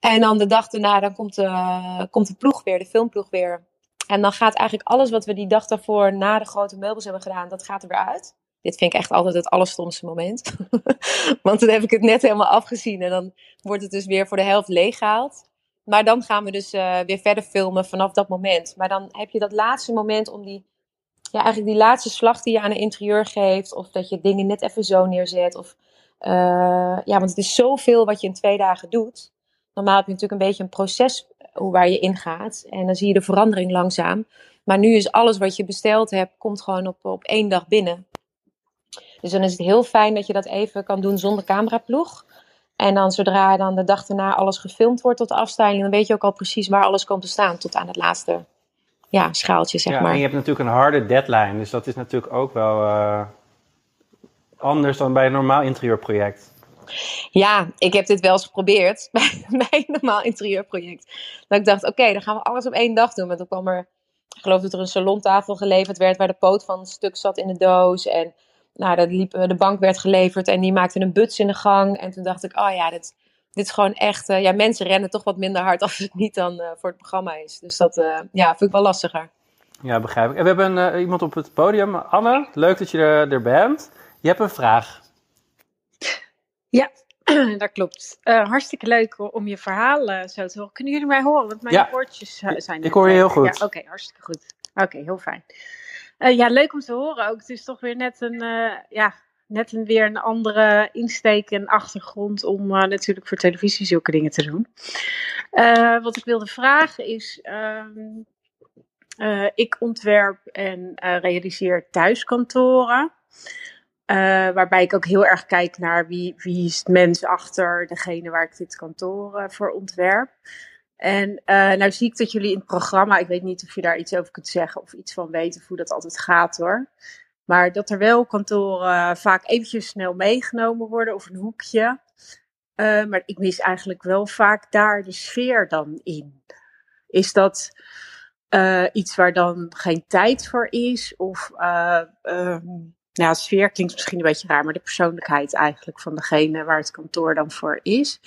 En dan de dag daarna, dan komt de, komt de ploeg weer, de filmploeg weer. En dan gaat eigenlijk alles wat we die dag daarvoor na de grote meubels hebben gedaan, dat gaat er weer uit. Dit vind ik echt altijd het allerstomste moment. [LAUGHS] Want dan heb ik het net helemaal afgezien en dan wordt het dus weer voor de helft leeggehaald. Maar dan gaan we dus uh, weer verder filmen vanaf dat moment. Maar dan heb je dat laatste moment om die, ja, eigenlijk die laatste slag die je aan een interieur geeft. Of dat je dingen net even zo neerzet. Of, uh, ja, want het is zoveel wat je in twee dagen doet. Normaal heb je natuurlijk een beetje een proces waar je ingaat. En dan zie je de verandering langzaam. Maar nu is alles wat je besteld hebt, komt gewoon op, op één dag binnen. Dus dan is het heel fijn dat je dat even kan doen zonder cameraploeg. En dan zodra dan de dag daarna alles gefilmd wordt tot de afstelling, dan weet je ook al precies waar alles komt te staan tot aan het laatste ja, schaaltje, zeg ja, maar. En je hebt natuurlijk een harde deadline, dus dat is natuurlijk ook wel uh, anders dan bij een normaal interieurproject. Ja, ik heb dit wel eens geprobeerd [LAUGHS] bij, een normaal interieurproject. Dat ik dacht, oké, dan gaan we alles op één dag doen. Want dan kwam er, ik geloof dat er een salontafel geleverd werd waar de poot van een stuk zat in de doos. En nou, dat liep, de bank werd geleverd en die maakte een buts in de gang. En toen dacht ik, oh ja, dit, dit is gewoon echt, ja, mensen rennen toch wat minder hard [LAUGHS] als het niet dan voor het programma is. Dus dat ja, vind ik wel lastiger. Ja, begrijp ik. En we hebben iemand op het podium. Anne, leuk dat je er, er bent. Je hebt een vraag. Ja, [CLEARS THROAT] dat klopt. Uh, hartstikke leuk om je verhaal zo te horen. Kunnen jullie mij horen? Want mijn ja. woordjes zijn. Ik hoor je heel goed. Ja, Oké, hartstikke goed. Oké, heel fijn. Uh, ja, leuk om te horen ook. Het is toch weer net een, uh, ja, net een, weer een andere insteek en achtergrond om natuurlijk voor televisie zulke dingen te doen. wat ik wilde vragen is. Ehm, ik ontwerp en realiseer thuiskantoren. Uh, waarbij ik ook heel erg kijk naar wie, wie is het mens achter degene waar ik dit kantoor uh, voor ontwerp. En uh, nou zie ik dat jullie in het programma, ik weet niet of je daar iets over kunt zeggen of iets van weet of hoe dat altijd gaat hoor. Maar dat er wel kantoren vaak eventjes snel meegenomen worden of een hoekje. maar ik mis eigenlijk wel vaak daar de sfeer dan in. Is dat iets waar dan geen tijd voor is? Of um, nou, sfeer klinkt misschien een beetje raar, maar de persoonlijkheid eigenlijk van degene waar het kantoor dan voor is.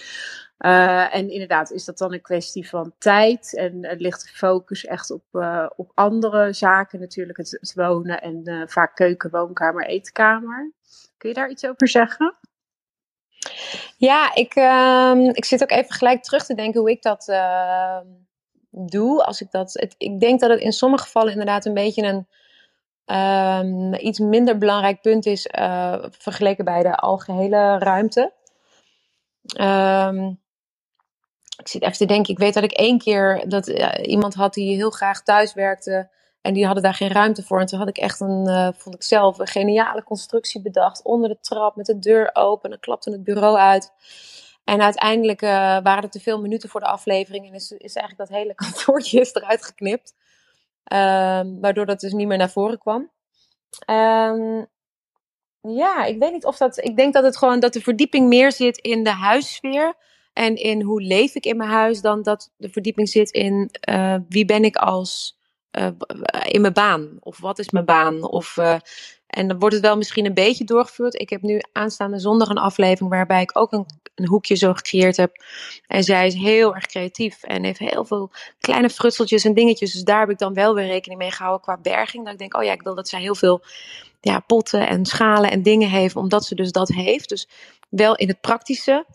Uh, en inderdaad, is dat dan een kwestie van tijd en ligt de focus echt op, uh, op andere zaken natuurlijk, het, wonen en vaak keuken, woonkamer, eetkamer. Kun je daar iets over zeggen? Ja, ik, ehm, ik zit ook even gelijk terug te denken hoe ik dat ehm, doe. Als ik, dat, het, ik denk dat het in sommige gevallen inderdaad een beetje een Um, iets minder belangrijk punt is uh, vergeleken bij de algehele ruimte. Um, ik zit even te denken, ik weet dat ik één keer dat uh, iemand had die heel graag thuis werkte en die hadden daar geen ruimte voor. En toen had ik echt een, uh, vond ik zelf, een geniale constructie bedacht onder de trap met de deur open. Dan klapte het bureau uit. En uiteindelijk waren er te veel minuten voor de aflevering en is, is eigenlijk dat hele [LAUGHS] kantoortje eruit geknipt. Um, waardoor dat dus niet meer naar voren kwam. Um, ja, ik weet niet of dat. Ik denk dat het gewoon dat de verdieping meer zit in de huissfeer. En in hoe leef ik in mijn huis, dan dat de verdieping zit in uh, wie ben ik als uh, in mijn baan. Of wat is mijn baan? Of uh, en dan wordt het wel misschien een beetje doorgevoerd. Ik heb nu aanstaande zondag een aflevering waarbij ik ook een, een, hoekje zo gecreëerd heb. En zij is heel erg creatief en heeft heel veel kleine frutseltjes en dingetjes. Dus daar heb ik dan wel weer rekening mee gehouden qua berging. Dat ik denk, oh ja, ik wil dat zij heel veel ja, potten en schalen en dingen heeft, omdat ze dus dat heeft. Dus wel in het praktische.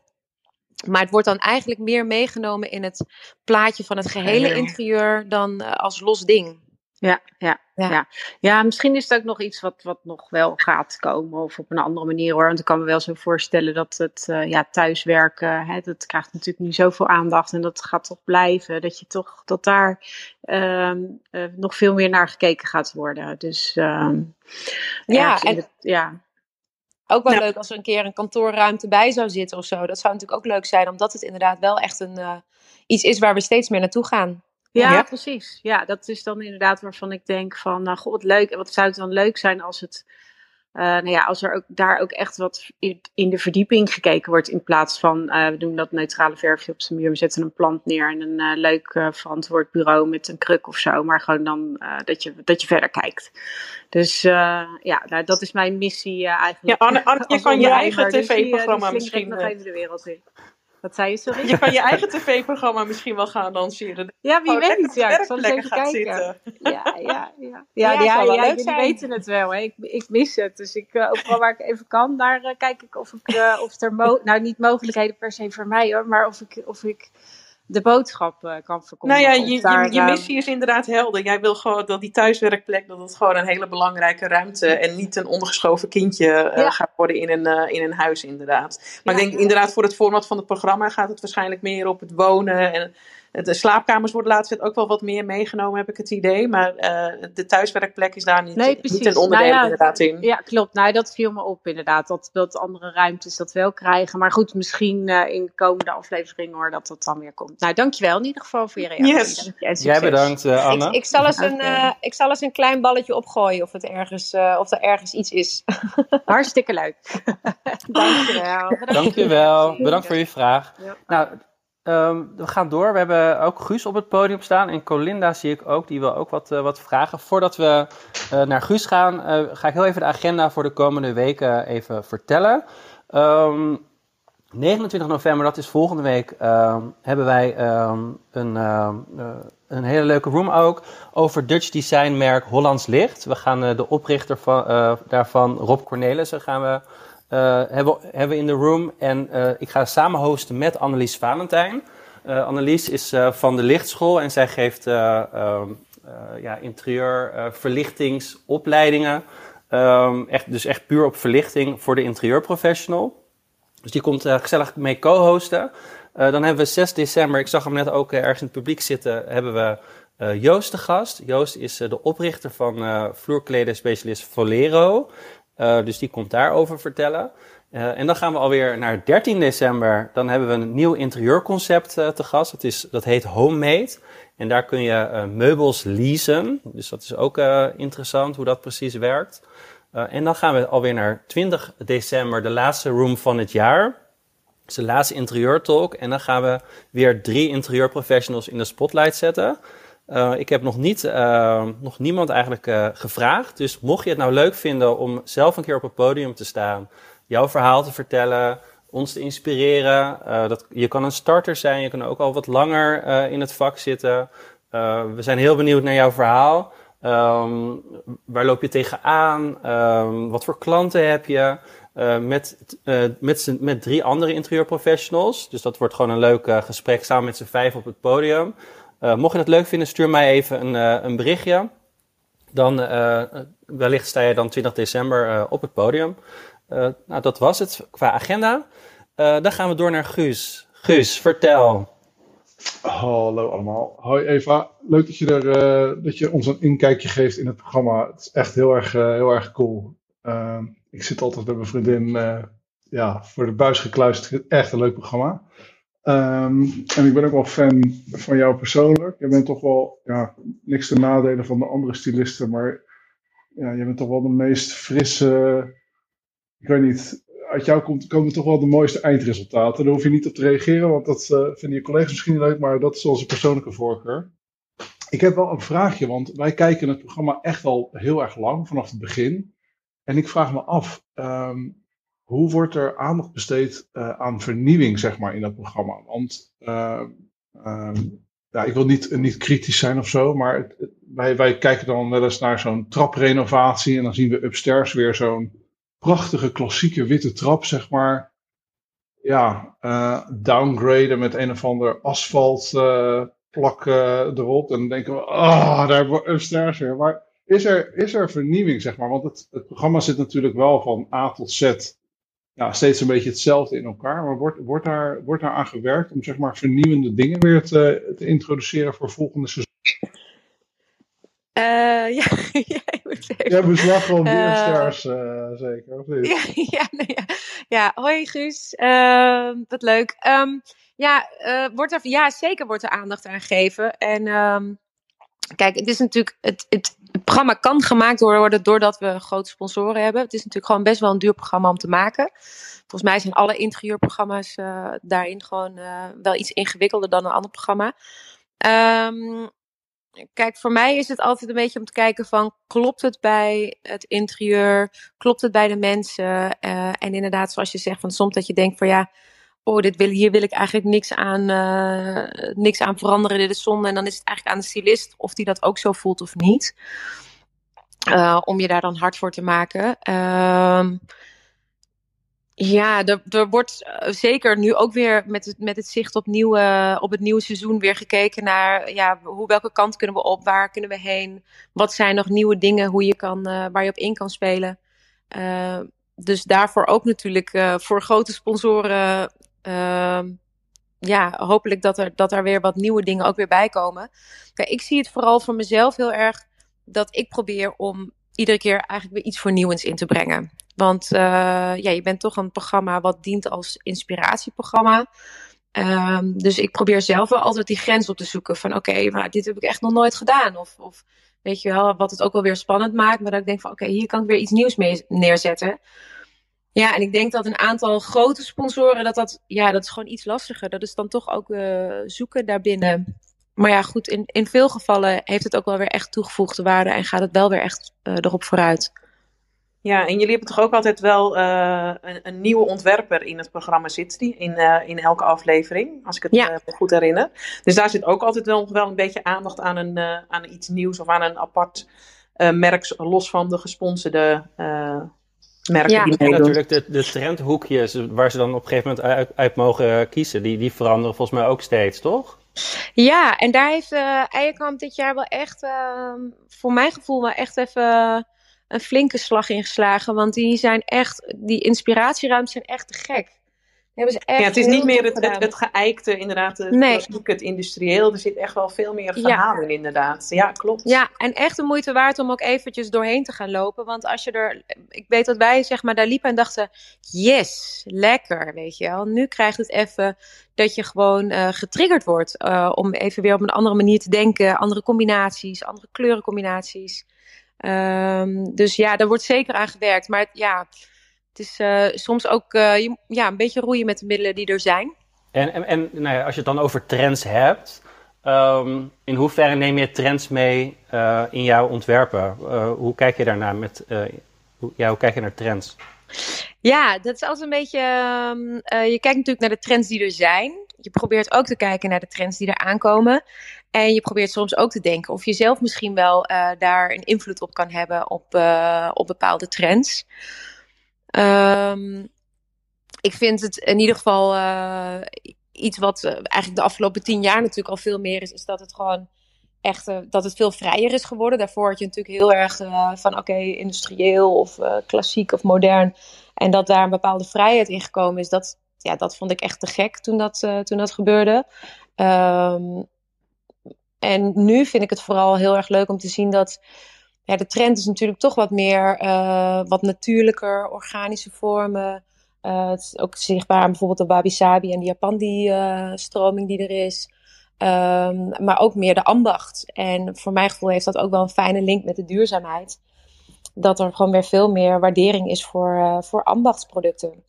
Maar het wordt dan eigenlijk meer meegenomen in het plaatje van het gehele interieur dan uh, als los ding. Ja, ja, ja, ja. Ja, misschien is het ook nog iets wat, wat nog wel gaat komen of op een andere manier hoor. Want ik kan me wel zo voorstellen dat het uh, ja, thuiswerken, hè, dat krijgt natuurlijk nu zoveel aandacht en dat gaat toch blijven. Dat je toch, dat daar uh, uh, nog veel meer naar gekeken gaat worden. Dus uh, ja, en, ja. Ook wel leuk als er een keer een kantoorruimte bij zou zitten of zo. Dat zou natuurlijk ook leuk zijn, omdat het inderdaad wel echt een, uh, iets is waar we steeds meer naartoe gaan. Ja, precies. Ja, dat is dan inderdaad waarvan ik denk van, nou god, wat leuk. En wat zou het dan leuk zijn als het, uh, nou ja, als er ook daar ook echt wat in, de verdieping gekeken wordt in plaats van, uh, we doen dat neutrale verfje op zijn muur, we zetten een plant neer en een uh, leuk verantwoord bureau met een kruk of zo, maar gewoon dan dat, je, dat je verder kijkt. Dus ja, nou, dat is mijn missie eigenlijk. Ja, Anne, Anne [LAUGHS] je kan je eigen dus tv-programma misschien... nog even de wereld in. Wat zei je, sorry? Je kan je eigen tv-programma misschien wel gaan lanceren. Ja, wie weet. Ja, ik zal eens even kijken. Zitten. Ja, ja, ja. [LAUGHS] Ja, ja, ja, ja jullie weten het wel. Hè. Ik, ik mis het. Dus ik, uh, overal waar ik even kan, daar uh, kijk ik of, ik, uh, of er... nou, niet mogelijkheden per se voor mij hoor. Maar of ik... Of ik de boodschap uh, kan verkondigen. Nou ja, je, je, je, missie is inderdaad helder. Jij wil gewoon dat die thuiswerkplek, dat het gewoon een hele belangrijke ruimte en niet een ondergeschoven kindje uh, gaat worden in een, uh, in een huis inderdaad. Maar ik denk inderdaad voor het format van het programma gaat het waarschijnlijk meer op het wonen en de slaapkamers worden laatst ook wel wat meer meegenomen, heb ik het idee. Maar uh, de thuiswerkplek is daar niet, nee, niet een onderdeel nou ja, inderdaad in. Ja, klopt. Nou, dat viel me op inderdaad. Dat, dat andere ruimtes dat wel krijgen. Maar goed, misschien uh, in de komende afleveringen hoor, dat dat dan weer komt. Nou, dankjewel in ieder geval voor je reactie. Yes. Jij bedankt, uh, Anna. Ik, ik, zal eens een, ik zal eens een klein balletje opgooien of, het ergens, of er ergens iets is. [LAUGHS] Hartstikke leuk. dankjewel. Dankjewel. Bedankt voor je vraag. Ja. Nou, Um, we gaan door. We hebben ook Guus op het podium staan. En Colinda zie ik ook. Die wil ook wat, uh, wat vragen. Voordat we uh, naar Guus gaan, uh, ga ik heel even de agenda voor de komende weken even vertellen. Um, 29 november, dat is volgende week, ehm, hebben wij ehm, een, ehm, eh, een hele leuke room ook over Dutch designmerk Hollands Licht. We gaan de oprichter van, daarvan, Rob Cornelissen, gaan we, hebben, hebben in de room. En ik ga samen hosten met Annelies Valentijn. Annelies is van de Lichtschool en zij geeft ja, interieur verlichtingsopleidingen. echt, dus echt puur op verlichting voor de interieurprofessional. Dus die komt gezellig mee co-hosten. Dan hebben we 6 december, ik zag hem net ook ergens in het publiek zitten, hebben we Joost de gast. Joost is de oprichter van vloerkleden specialist Volero. Dus die komt daarover vertellen. en dan gaan we alweer naar 13 december. Dan hebben we een nieuw interieurconcept te gast. Dat, is, dat heet Homemade. En daar kun je meubels leasen. Dus dat is ook interessant hoe dat precies werkt. En dan gaan we alweer naar 20 december, de laatste room van het jaar. Dat is de laatste interieurtalk. En dan gaan we weer drie interieurprofessionals in de spotlight zetten. Uh, ik heb nog, niet, uh, nog niemand eigenlijk gevraagd. Dus mocht je het nou leuk vinden om zelf een keer op het podium te staan, jouw verhaal te vertellen, ons te inspireren. dat, je kan een starter zijn, je kan ook al wat langer in het vak zitten. we zijn heel benieuwd naar jouw verhaal. Um, waar loop je tegenaan? Um, wat voor klanten heb je? Met, met, met drie andere interieurprofessionals. Dus dat wordt gewoon een leuk gesprek samen met z'n vijf op het podium. Mocht je dat leuk vinden, stuur mij even een, een berichtje. Dan wellicht sta je dan 20 december op het podium. nou, dat was het qua agenda. dan gaan we door naar Guus. Guus, vertel. Hallo allemaal. Hoi Eva. Leuk dat je, er, dat je ons een inkijkje geeft in het programma. Het is echt heel erg, heel erg cool. Uh, ik zit altijd met mijn vriendin eh, ja, voor de buis gekluisterd. Echt een leuk programma. Um, en ik ben ook wel fan van jou persoonlijk. Je bent toch wel, ja, niks te nadelen van de andere stylisten, maar ja, je bent toch wel de meest frisse, ik weet niet, uit jou komt, komen toch wel de mooiste eindresultaten. Daar hoef je niet op te reageren, want dat uh, vinden je collega's misschien leuk, maar dat is onze persoonlijke voorkeur. Ik heb wel een vraagje, want wij kijken het programma echt al heel erg lang, vanaf het begin. En ik vraag me af, um, hoe wordt er aandacht besteed uh, aan vernieuwing, zeg maar, in dat programma? Want uh, um, ja, ik wil niet, niet kritisch zijn of zo, maar wij, wij kijken dan wel eens naar zo'n traprenovatie en dan zien we upstairs weer zo'n prachtige klassieke witte trap, zeg maar. Ja, uh, downgraden met een of ander asfalt plak uh, erop. En dan denken we, ah, oh, daar hebben we upstairs weer. Maar is er, is er vernieuwing, zeg maar? Want het, het programma zit natuurlijk wel van A tot Z ja, steeds een beetje hetzelfde in elkaar. Maar wordt, wordt, daar, wordt daar aan gewerkt om zeg maar vernieuwende dingen weer te, te introduceren voor volgende seizoen? Uh, ja, [LAUGHS] jij moet even. Jij beslag van Beerstars, uh, zeker, of niet? [LAUGHS] Ja, ja, nee, ja. ja. hoi Guus, uh, wat leuk. Um, ja, wordt er, ja, zeker wordt er aandacht aan gegeven. En um, kijk, het is natuurlijk, het, het, programma kan gemaakt worden doordat we grote sponsoren hebben. Het is natuurlijk gewoon best wel een duur programma om te maken. Volgens mij zijn alle interieurprogramma's daarin gewoon wel iets ingewikkelder dan een ander programma. Um, kijk, voor mij is het altijd een beetje om te kijken van, klopt het bij het interieur? Klopt het bij de mensen? Uh, en inderdaad, zoals je zegt, van soms dat je denkt van ja, oh, dit wil, hier wil ik eigenlijk niks aan, uh, niks aan veranderen, dit is zonde. En dan is het eigenlijk aan de stylist of die dat ook zo voelt of niet. Uh, om je daar dan hard voor te maken. Uh, ja, er, er wordt eh, zeker nu ook weer met het, met het zicht op, nieuwe, op het nieuwe seizoen weer gekeken naar ja, hoe, welke kant kunnen we op, waar kunnen we heen, wat zijn nog nieuwe dingen hoe je kan, waar je op in kan spelen. Dus daarvoor ook natuurlijk voor grote sponsoren, ehm, ja, hopelijk dat er, dat er weer wat nieuwe dingen ook weer bij komen. Kijk, ik zie het vooral voor mezelf heel erg dat ik probeer om iedere keer eigenlijk weer iets vernieuwends in te brengen. Want uh, ja, je bent toch een programma wat dient als inspiratieprogramma. Um, dus ik probeer zelf wel altijd die grens op te zoeken. Van oké, maar dit heb ik echt nog nooit gedaan. Of, of weet je wel, wat het ook wel weer spannend maakt. Maar dat ik denk van oké, hier kan ik weer iets nieuws mee neerzetten. Ja, en ik denk dat een aantal grote sponsoren, dat dat, ja, dat is gewoon iets lastiger. Dat is dan toch ook uh, zoeken daarbinnen. Maar ja, goed, in, in veel gevallen heeft het ook wel weer echt toegevoegde waarde en gaat het wel weer echt uh, erop vooruit. Ja, en jullie hebben toch ook altijd wel uh, een, een, nieuwe ontwerper in het programma zit die in, uh, in elke aflevering, als ik het ja. uh, goed herinner. Dus daar zit ook altijd wel, wel een beetje aandacht aan, een, aan iets nieuws of aan een apart merk, los van de gesponsorde merken ja. die meedoen. Natuurlijk de, de trendhoekjes waar ze dan op een gegeven moment uit, uit mogen kiezen, die, die veranderen volgens mij ook steeds, toch? Ja, en daar heeft uh, Eierkamp dit jaar wel echt, uh, voor mijn gevoel, wel echt even een flinke slag ingeslagen. Want die zijn echt, die inspiratieruimtes zijn echt te gek. Hebben ze echt ja, het is niet meer het, het, het, geëikte, inderdaad, het nee. het industrieel. Er zit echt wel veel meer verhaal in, inderdaad. Ja, klopt. Ja, en echt de moeite waard om ook eventjes doorheen te gaan lopen. Want als je er, ik weet dat wij zeg maar daar liepen en dachten, yes, lekker, weet je wel. Nu krijgt het even dat je gewoon uh, getriggerd wordt uh, om even weer op een andere manier te denken. Andere combinaties, andere kleurencombinaties. Um, dus ja, daar wordt zeker aan gewerkt. Maar ja, het is uh, soms ook uh, ja, een beetje roeien met de middelen die er zijn. En, en, en nou ja, als je het dan over trends hebt, um, in hoeverre neem je trends mee uh, in jouw ontwerpen? hoe kijk je daarnaar met, hoe, ja, hoe kijk je naar trends? Ja, dat is als een beetje. Um, je kijkt natuurlijk naar de trends die er zijn. Je probeert ook te kijken naar de trends die er aankomen. En je probeert soms ook te denken of je zelf misschien wel uh, daar een invloed op kan hebben op, uh, op bepaalde trends. Um, ik vind het in ieder geval uh, iets wat eigenlijk de afgelopen tien jaar natuurlijk al veel meer is, is dat het gewoon echt dat het veel vrijer is geworden. Daarvoor had je natuurlijk heel erg van oké, industrieel of klassiek of modern. En dat daar een bepaalde vrijheid in gekomen is, dat, ja, dat vond ik echt te gek toen dat, toen dat gebeurde. Um, en nu vind ik het vooral heel erg leuk om te zien dat ja, de trend is natuurlijk toch wat meer, uh, wat natuurlijker, organische vormen. Uh, het is ook zichtbaar bijvoorbeeld de Wabi Sabi en de Japandi-stroming uh, die er is. Um, maar ook meer de ambacht. En voor mijn gevoel heeft dat ook wel een fijne link met de duurzaamheid. Dat er gewoon weer veel meer waardering is voor, voor ambachtsproducten.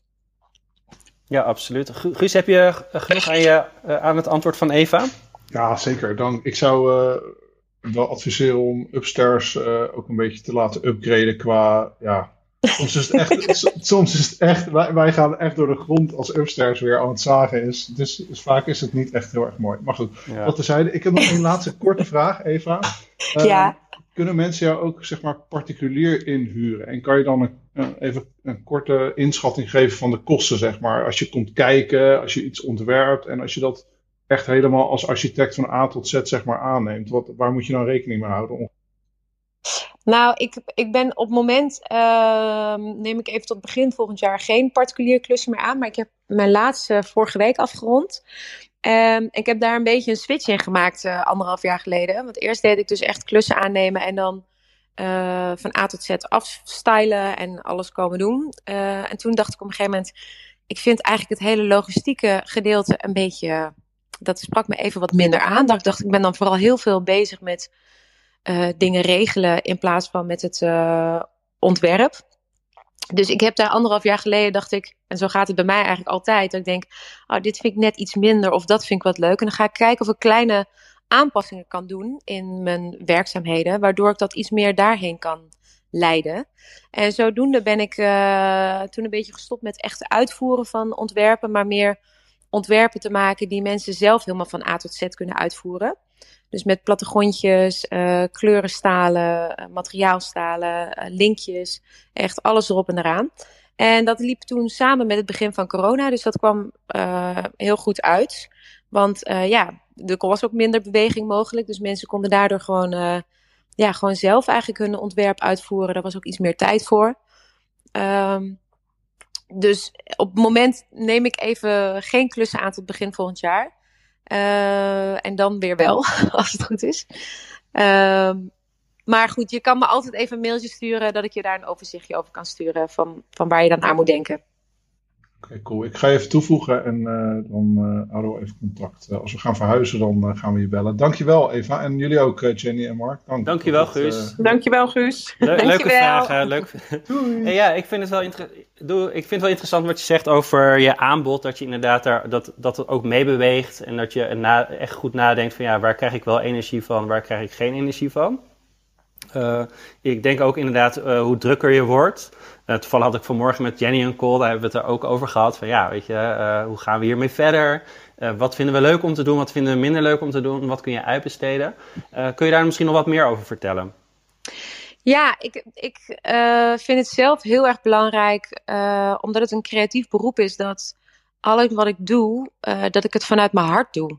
Ja, absoluut. Guus, heb je genoeg aan, je, aan het antwoord van Eva? Ja, zeker. Dan, ik zou uh, wel adviseren om upstairs uh, ook een beetje te laten upgraden qua. Ja, soms is het echt. [LAUGHS] soms is het echt wij, wij, gaan echt door de grond als upstairs weer aan het zagen is. Dus, dus vaak is het niet echt heel erg mooi. Maar goed, ja. wat terzijde. Ik heb nog een laatste korte [LAUGHS] vraag, Eva. Uh, ja. Kunnen mensen jou ook zeg maar particulier inhuren? En kan je dan een, even een korte inschatting geven van de kosten, zeg maar? Als je komt kijken, als je iets ontwerpt en als je dat echt helemaal als architect van A tot Z zeg maar aanneemt? Wat, waar moet je dan rekening mee houden? Nou, ik, ik ben op het moment, uh, neem ik even tot begin volgend jaar, geen particulier klusje meer aan. Maar ik heb mijn laatste vorige week afgerond. Um, ik heb daar een beetje een switch in gemaakt uh, anderhalf jaar geleden. Want eerst deed ik dus echt klussen aannemen en dan uh, van A tot Z afstylen en alles komen doen. Uh, en toen dacht ik op een gegeven moment, ik vind eigenlijk het hele logistieke gedeelte een beetje dat sprak me even wat minder aan. Dat ik dacht, ik ben dan vooral heel veel bezig met uh, dingen regelen in plaats van met het uh, ontwerp. Dus ik heb daar anderhalf jaar geleden, dacht ik, en zo gaat het bij mij eigenlijk altijd, dat ik denk, oh, dit vind ik net iets minder of dat vind ik wat leuk. En dan ga ik kijken of ik kleine aanpassingen kan doen in mijn werkzaamheden, waardoor ik dat iets meer daarheen kan leiden. En zodoende ben ik uh, toen een beetje gestopt met echt uitvoeren van ontwerpen, maar meer ontwerpen te maken die mensen zelf helemaal van A tot Z kunnen uitvoeren. Dus met plattegrondjes, uh, kleurenstalen, uh, materiaalstalen, uh, linkjes, echt alles erop en eraan. En dat liep toen samen met het begin van corona, dus dat kwam heel goed uit. Want ja, er was ook minder beweging mogelijk, dus mensen konden daardoor gewoon, ja, gewoon zelf eigenlijk hun ontwerp uitvoeren. Daar was ook iets meer tijd voor. Um, dus op het moment neem ik even geen klussen aan tot begin volgend jaar. Uh, en dan weer wel, [LAUGHS] als het goed is. Uh, maar goed, je kan me altijd even een mailtje sturen dat ik je daar een overzichtje over kan sturen van, van waar je dan aan moet denken. Oké, cool. Ik ga je even toevoegen en uh, dan uh, houden we even contact. Uh, als we gaan verhuizen, dan gaan we je bellen. Dankjewel, Eva. En jullie ook, Jenny en Mark. Dank Dankjewel, Guus. Dankjewel, Guus. Le Dankjewel. Leuke vragen. Leuk. [LAUGHS] Doei. ja, ik vind, het wel Doe, ik vind het wel interessant wat je zegt over je aanbod. Dat je inderdaad daar, dat, dat het ook meebeweegt. En dat je na, echt goed nadenkt van ja, waar krijg ik wel energie van, waar krijg ik geen energie van. Ik denk ook inderdaad hoe drukker je wordt. toevallig had ik vanmorgen met Jenny een call, daar hebben we het er ook over gehad. Van ja, weet je, hoe gaan we hiermee verder? wat vinden we leuk om te doen? Wat vinden we minder leuk om te doen? Wat kun je uitbesteden? kun je daar misschien nog wat meer over vertellen? Ja, ik, ik vind het zelf heel erg belangrijk, omdat het een creatief beroep is, dat alles wat ik doe, dat ik het vanuit mijn hart doe.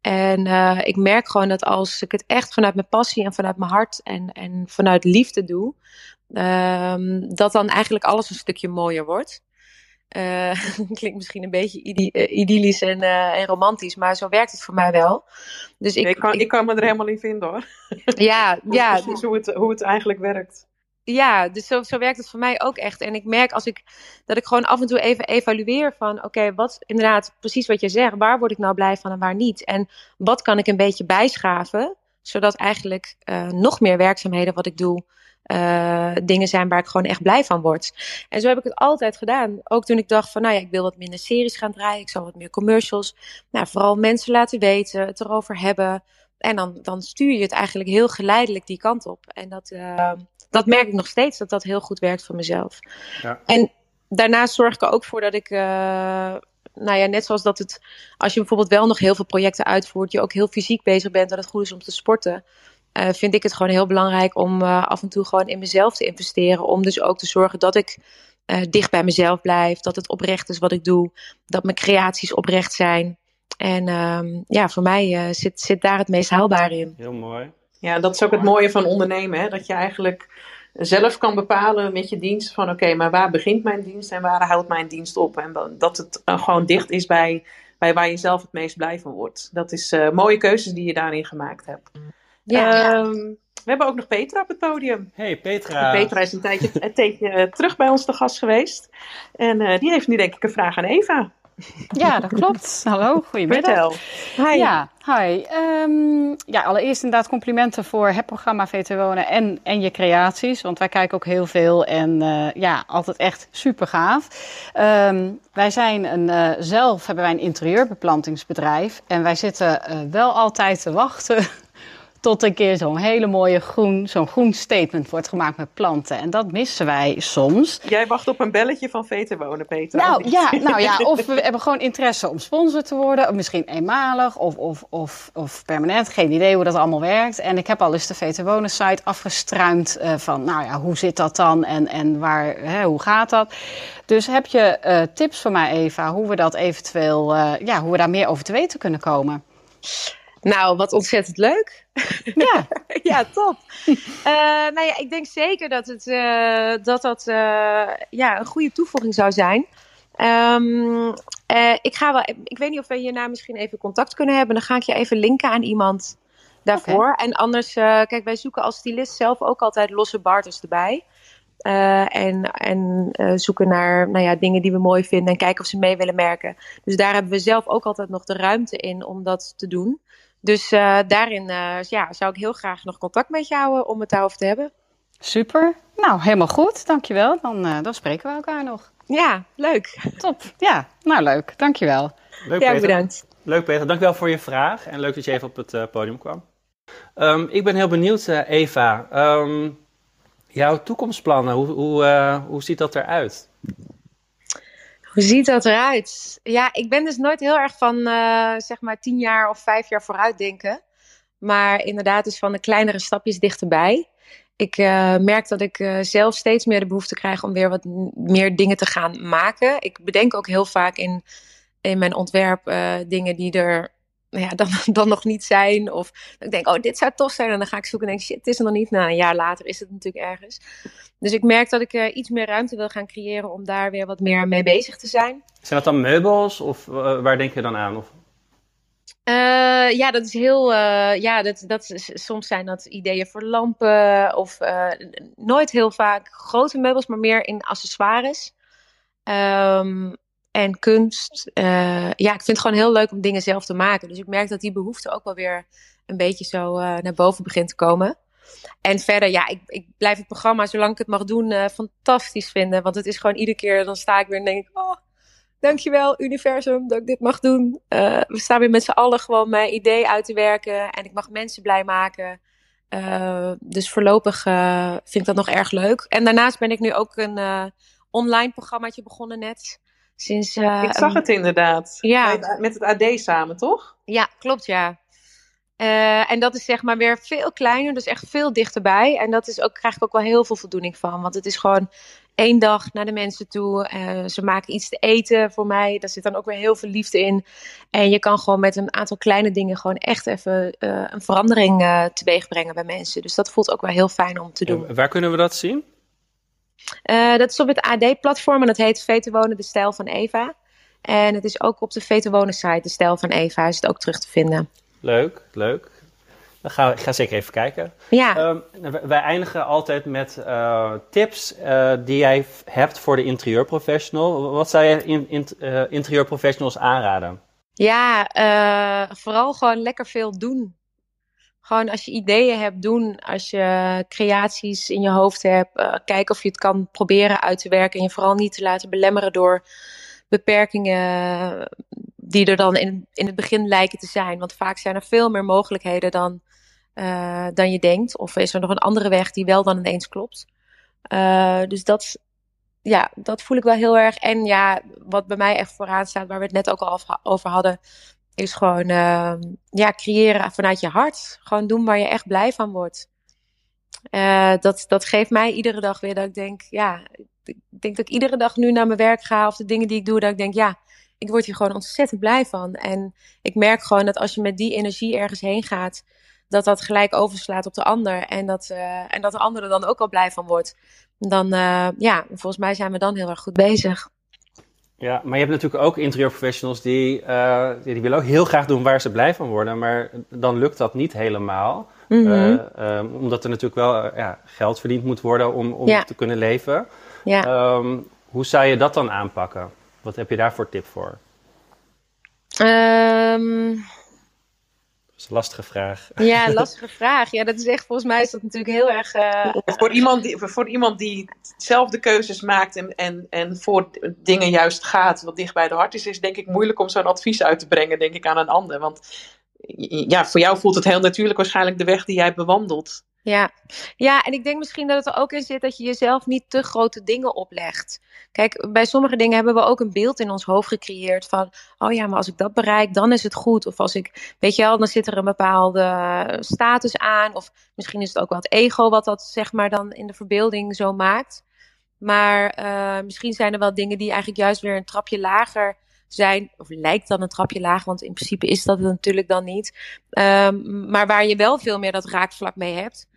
En ik merk gewoon dat als ik het echt vanuit mijn passie en vanuit mijn hart en, en vanuit liefde doe, ehm, dat dan eigenlijk alles een stukje mooier wordt. Uh, [LAUGHS] klinkt misschien een beetje eh, idyllisch en, uh, en, romantisch, maar zo werkt het voor mij wel. Dus ik, ik, kan, ik, kan me er helemaal in vinden hoor. Ja, [LAUGHS] ja. Precies hoe het, hoe het eigenlijk werkt. Ja, dus zo, zo werkt het voor mij ook echt. En ik merk als ik dat ik gewoon af en toe even evalueer van oké, wat inderdaad precies wat je zegt, waar word ik nou blij van en waar niet? En wat kan ik een beetje bijschaven, zodat eigenlijk uh, nog meer werkzaamheden wat ik doe, uh, dingen zijn waar ik gewoon echt blij van word. En zo heb ik het altijd gedaan. Ook toen ik dacht van, nou ja, ik wil wat minder series gaan draaien. Ik zal wat meer commercials. Nou, vooral mensen laten weten, het erover hebben. En dan, dan stuur je het eigenlijk heel geleidelijk die kant op. En dat, uh, dat merk ik nog steeds, dat dat heel goed werkt voor mezelf. Ja. En daarnaast zorg ik er ook voor dat ik... Uh, nou ja, net zoals dat het, als je bijvoorbeeld wel nog heel veel projecten uitvoert, je ook heel fysiek bezig bent, dat het goed is om te sporten. Uh, vind ik het gewoon heel belangrijk om af en toe gewoon in mezelf te investeren. Om dus ook te zorgen dat ik dicht bij mezelf blijf. Dat het oprecht is wat ik doe. Dat mijn creaties oprecht zijn. En um, ja, voor mij zit, zit daar het meest haalbaar in. Heel mooi. Ja, dat is ook het mooie van ondernemen. Hè? Dat je eigenlijk zelf kan bepalen met je dienst van oké, okay, maar waar begint mijn dienst en waar houdt mijn dienst op? En dat het gewoon dicht is bij, bij waar je zelf het meest blij van wordt. Dat is mooie keuzes die je daarin gemaakt hebt. Ja. Um, we hebben ook nog Petra op het podium. Hey Petra. Petra is een tijdje, een tijdje terug bij ons te gast geweest. En uh, die heeft nu denk ik een vraag aan Eva. Ja, dat klopt. Hallo, goedemiddag. Vertel. Hi. Ja, hi. Um, ja, allereerst inderdaad complimenten voor het programma VT Wonen en, en je creaties. Want wij kijken ook heel veel en uh, ja, altijd echt super gaaf. Um, wij zijn een, uh, zelf hebben wij een interieurbeplantingsbedrijf. En wij zitten wel altijd te wachten tot een keer zo'n hele mooie groen, zo'n groen statement wordt gemaakt met planten. En dat missen wij soms. Jij wacht op een belletje van Veter Wonen, Peter. Nou ja, nou ja, [LAUGHS] of we hebben gewoon interesse om sponsor te worden. Of misschien eenmalig of, of, of, of permanent. Geen idee hoe dat allemaal werkt. En ik heb al eens de Veter Wonen site afgestruimd uh, van, nou ja, hoe zit dat dan en, en waar, hè, hoe gaat dat? Dus heb je uh, tips voor mij, Eva, hoe we dat eventueel, uh, ja, hoe we daar meer over te weten kunnen komen? Nou, wat ontzettend leuk. Ja, [LAUGHS] ja top. Uh, nou ja, ik denk zeker dat het, uh, dat, dat uh, ja, een goede toevoeging zou zijn. Um, ik, ga wel, ik weet niet of we hierna misschien even contact kunnen hebben. Dan ga ik je even linken aan iemand daarvoor. Okay. En anders, kijk, wij zoeken als stylist zelf ook altijd losse barters erbij. Uh, en en uh, zoeken naar nou ja, dingen die we mooi vinden en kijken of ze mee willen merken. Dus daar hebben we zelf ook altijd nog de ruimte in om dat te doen. Dus uh, daarin uh, ja, zou ik heel graag nog contact met je houden om het daarover te hebben. Super. Nou, helemaal goed. Dankjewel. Dan, uh, dan spreken we elkaar nog. Ja, leuk. Top. Ja, nou leuk. Dankjewel. Leuk, ja, Peter. bedankt. Leuk Peter, dankjewel voor je vraag en leuk dat je even op het podium kwam. Um, ik ben heel benieuwd, Eva. Um, jouw toekomstplannen, hoe, hoe, hoe ziet dat eruit? Hoe ziet dat eruit? Ja, ik ben dus nooit heel erg van uh, zeg maar tien jaar of vijf jaar vooruit denken. Maar inderdaad dus van de kleinere stapjes dichterbij. Ik uh, merk dat ik uh, zelf steeds meer de behoefte krijg om weer wat meer dingen te gaan maken. Ik bedenk ook heel vaak in, in mijn ontwerp dingen die er nou ja, dan, [LAUGHS] dan nog niet zijn. Of ik denk, oh, dit zou tof zijn. En dan ga ik zoeken en denk, shit, het is er nog niet. Nou, een jaar later is het natuurlijk ergens. Dus ik merk dat ik uh, iets meer ruimte wil gaan creëren om daar weer wat meer mee bezig te zijn. Zijn dat dan meubels of uh, waar denk je dan aan? Of? Uh, ja, dat is heel. ja, dat, dat is, soms zijn dat ideeën voor lampen. Of nooit heel vaak grote meubels, maar meer in accessoires. Um, en kunst. Uh, ja, ik vind het gewoon heel leuk om dingen zelf te maken. Dus ik merk dat die behoefte ook wel weer een beetje zo uh, naar boven begint te komen. En verder, ja, ik, ik blijf het programma, zolang ik het mag doen, uh, fantastisch vinden. Want het is gewoon iedere keer, dan sta ik weer en denk ik, oh, dankjewel universum dat ik dit mag doen. we staan weer met z'n allen gewoon mijn idee uit te werken. En ik mag mensen blij maken. dus voorlopig vind ik dat nog erg leuk. En daarnaast ben ik nu ook een online programmaatje begonnen net. Sinds, ik zag het inderdaad. Ja. Met het AD samen, toch? Ja, klopt ja. Uh, en dat is zeg maar weer veel kleiner, dus echt veel dichterbij. En dat is ook, krijg ik ook wel heel veel voldoening van. Want het is gewoon één dag naar de mensen toe. Uh, ze maken iets te eten voor mij. Daar zit dan ook weer heel veel liefde in. En je kan gewoon met een aantal kleine dingen gewoon echt even uh, een verandering teweeg brengen bij mensen. Dus dat voelt ook wel heel fijn om te doen. En waar kunnen we dat zien? Dat is op het AD-platform en dat heet Veten Wonen, de stijl van Eva. En het is ook op de Veten Wonen site, de stijl van Eva, is het ook terug te vinden. Leuk, leuk. Dan ga, ik ga zeker even kijken. Ja. Um, wij eindigen altijd met uh, tips uh, die jij hebt voor de interieurprofessional. Wat zou je in, in, interieurprofessionals aanraden? Ja, vooral gewoon lekker veel doen. Gewoon als je ideeën hebt, doen. Als je creaties in je hoofd hebt, kijk of je het kan proberen uit te werken. En je vooral niet te laten belemmeren door beperkingen die er dan in, in het begin lijken te zijn. Want vaak zijn er veel meer mogelijkheden dan, uh, dan je denkt. Of is er nog een andere weg die wel dan ineens klopt. Uh, dus dat, ja, dat voel ik wel heel erg. En ja, wat bij mij echt vooraan staat, waar we het net ook al over hadden, is gewoon uh, ja, creëren vanuit je hart. Gewoon doen waar je echt blij van wordt. Uh, dat, dat geeft mij iedere dag weer dat ik denk, ja, ik denk dat ik iedere dag nu naar mijn werk ga of de dingen die ik doe, dat ik denk, ja, ik word hier gewoon ontzettend blij van. En ik merk gewoon dat als je met die energie ergens heen gaat, dat dat gelijk overslaat op de ander. En dat, uh, en dat de ander er dan ook al blij van wordt. Dan, uh, ja, volgens mij zijn we dan heel erg goed bezig. Ja, maar je hebt natuurlijk ook interieurprofessionals die, uh, die willen ook heel graag doen waar ze blij van worden. Maar dan lukt dat niet helemaal. Mm -hmm. omdat er natuurlijk wel ja, geld verdiend moet worden om, om ja. te kunnen leven. Ja. Um, hoe zou je dat dan aanpakken? Wat heb je daar voor tip voor? Um, dat is een lastige vraag. Ja, [LAUGHS] lastige vraag. Ja, dat is echt, volgens mij is dat natuurlijk heel erg. Uh, voor, iemand die, voor iemand die zelf de keuzes maakt en, en, en voor dingen juist gaat, wat dicht bij de hart is, is denk ik moeilijk om zo'n advies uit te brengen, denk ik, aan een ander. Want ja, voor jou voelt het heel natuurlijk waarschijnlijk de weg die jij bewandelt. Ja. ja, en ik denk misschien dat het er ook in zit dat je jezelf niet te grote dingen oplegt. Kijk, bij sommige dingen hebben we ook een beeld in ons hoofd gecreëerd van, oh ja, maar als ik dat bereik, dan is het goed. Of als ik, weet je wel, dan zit er een bepaalde status aan. Of misschien is het ook wel het ego wat dat, zeg maar, dan in de verbeelding zo maakt. Maar uh, misschien zijn er wel dingen die eigenlijk juist weer een trapje lager zijn, of lijkt dan een trapje lager, want in principe is dat het natuurlijk dan niet. Um, maar waar je wel veel meer dat raakvlak mee hebt.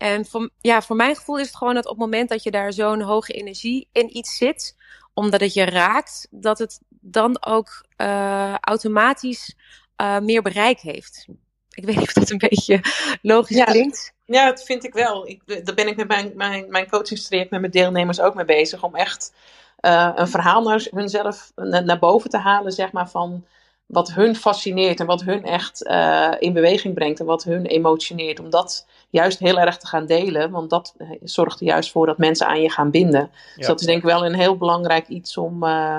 En voor, ja, voor mijn gevoel is het gewoon dat op het moment dat je daar zo'n hoge energie in iets zit, omdat het je raakt, dat het dan ook uh, automatisch uh, meer bereik heeft. Ik weet niet of dat een [LAUGHS] beetje logisch ja, klinkt. Ja, dat vind ik wel. Ik, daar ben ik met mijn, mijn, mijn coachingstraject met mijn deelnemers ook mee bezig. Om echt uh, een verhaal naar hunzelf naar, naar boven te halen, zeg maar, van wat hun fascineert en wat hun echt uh, in beweging brengt en wat hun emotioneert. Om dat juist heel erg te gaan delen, want dat eh, zorgt er juist voor dat mensen aan je gaan binden. Ja. Dus dat is denk ik wel een heel belangrijk iets om, uh,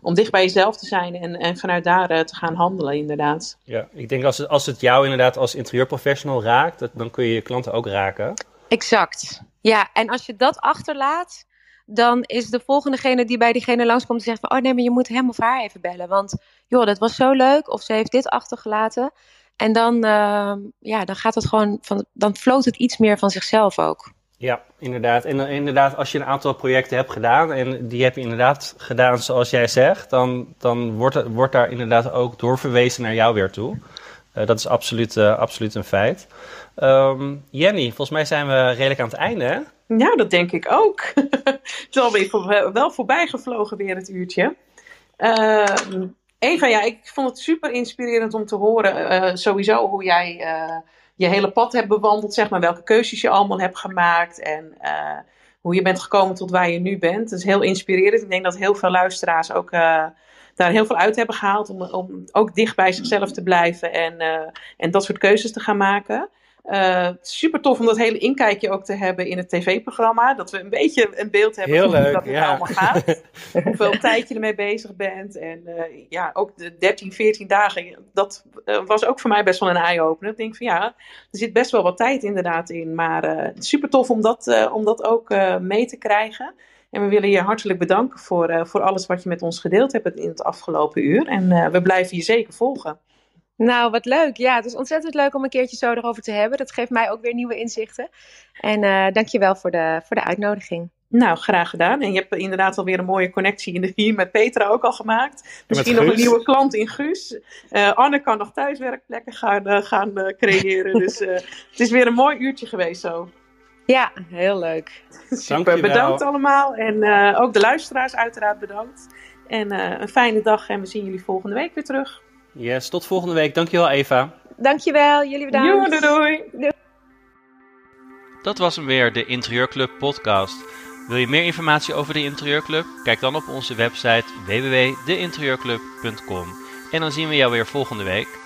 om dicht bij jezelf te zijn en, en vanuit daar uh, te gaan handelen, inderdaad. Ja, ik denk als het, als het jou inderdaad als interieurprofessional raakt, dat, dan kun je je klanten ook raken. Exact. Ja, en als je dat achterlaat, dan is de volgendegene die bij diegene langskomt en zegt van, oh nee, maar je moet hem of haar even bellen, want joh, dat was zo leuk, of ze heeft dit achtergelaten. En dan, uh, ja, dan gaat het gewoon van, dan floot het iets meer van zichzelf ook. Ja, inderdaad. En inderdaad, als je een aantal projecten hebt gedaan en die heb je inderdaad gedaan zoals jij zegt, dan, dan wordt, wordt daar inderdaad ook doorverwezen naar jou weer toe. Uh, dat is absoluut, uh, absoluut een feit. Um, Jenny, volgens mij zijn we redelijk aan het einde, hè? Ja, dat denk ik ook. [LAUGHS] het is alweer voor, wel voorbij gevlogen weer het uurtje. Uh, Eva, ja, ik vond het super inspirerend om te horen uh, sowieso hoe jij uh, je hele pad hebt bewandeld, zeg maar, welke keuzes je allemaal hebt gemaakt en uh, hoe je bent gekomen tot waar je nu bent. Dat is heel inspirerend. Ik denk dat heel veel luisteraars ook daar heel veel uit hebben gehaald om, om ook dicht bij zichzelf te blijven en, en dat soort keuzes te gaan maken. Uh, super tof om dat hele inkijkje ook te hebben in het tv-programma. Dat we een beetje een beeld hebben Heel van hoe dat ja. allemaal gaat. [LAUGHS] Hoeveel tijd je ermee bezig bent. En uh, ja, ook de 13, 14 dagen. Dat uh, was ook voor mij best wel een eye-opener. Ik denk van ja, er zit best wel wat tijd inderdaad in. Maar super tof om dat, om dat ook mee te krijgen. En we willen je hartelijk bedanken voor, voor alles wat je met ons gedeeld hebt in het afgelopen uur. En we blijven je zeker volgen. Nou, wat leuk. Ja, het is ontzettend leuk om een keertje zo erover te hebben. Dat geeft mij ook weer nieuwe inzichten. En uh, dankjewel voor de, voor de uitnodiging. Nou, graag gedaan. En je hebt inderdaad alweer een mooie connectie in de, hier met Petra ook al gemaakt. Misschien nog een nieuwe klant in Guus. Uh, Anne kan nog thuiswerkplekken gaan, uh, gaan creëren. dus het is weer een mooi uurtje geweest zo. Ja, heel leuk. Super, bedankt allemaal. En ook de luisteraars uiteraard bedankt. En een fijne dag en we zien jullie volgende week weer terug. Yes, tot volgende week. Dankjewel Eva. Dankjewel, jullie bedankt. Jo, doei, doei. Dat was hem weer, de Interieurclub podcast. Wil je meer informatie over de Interieurclub? Kijk dan op onze website www.deinterieurclub.com. En dan zien we jou weer volgende week.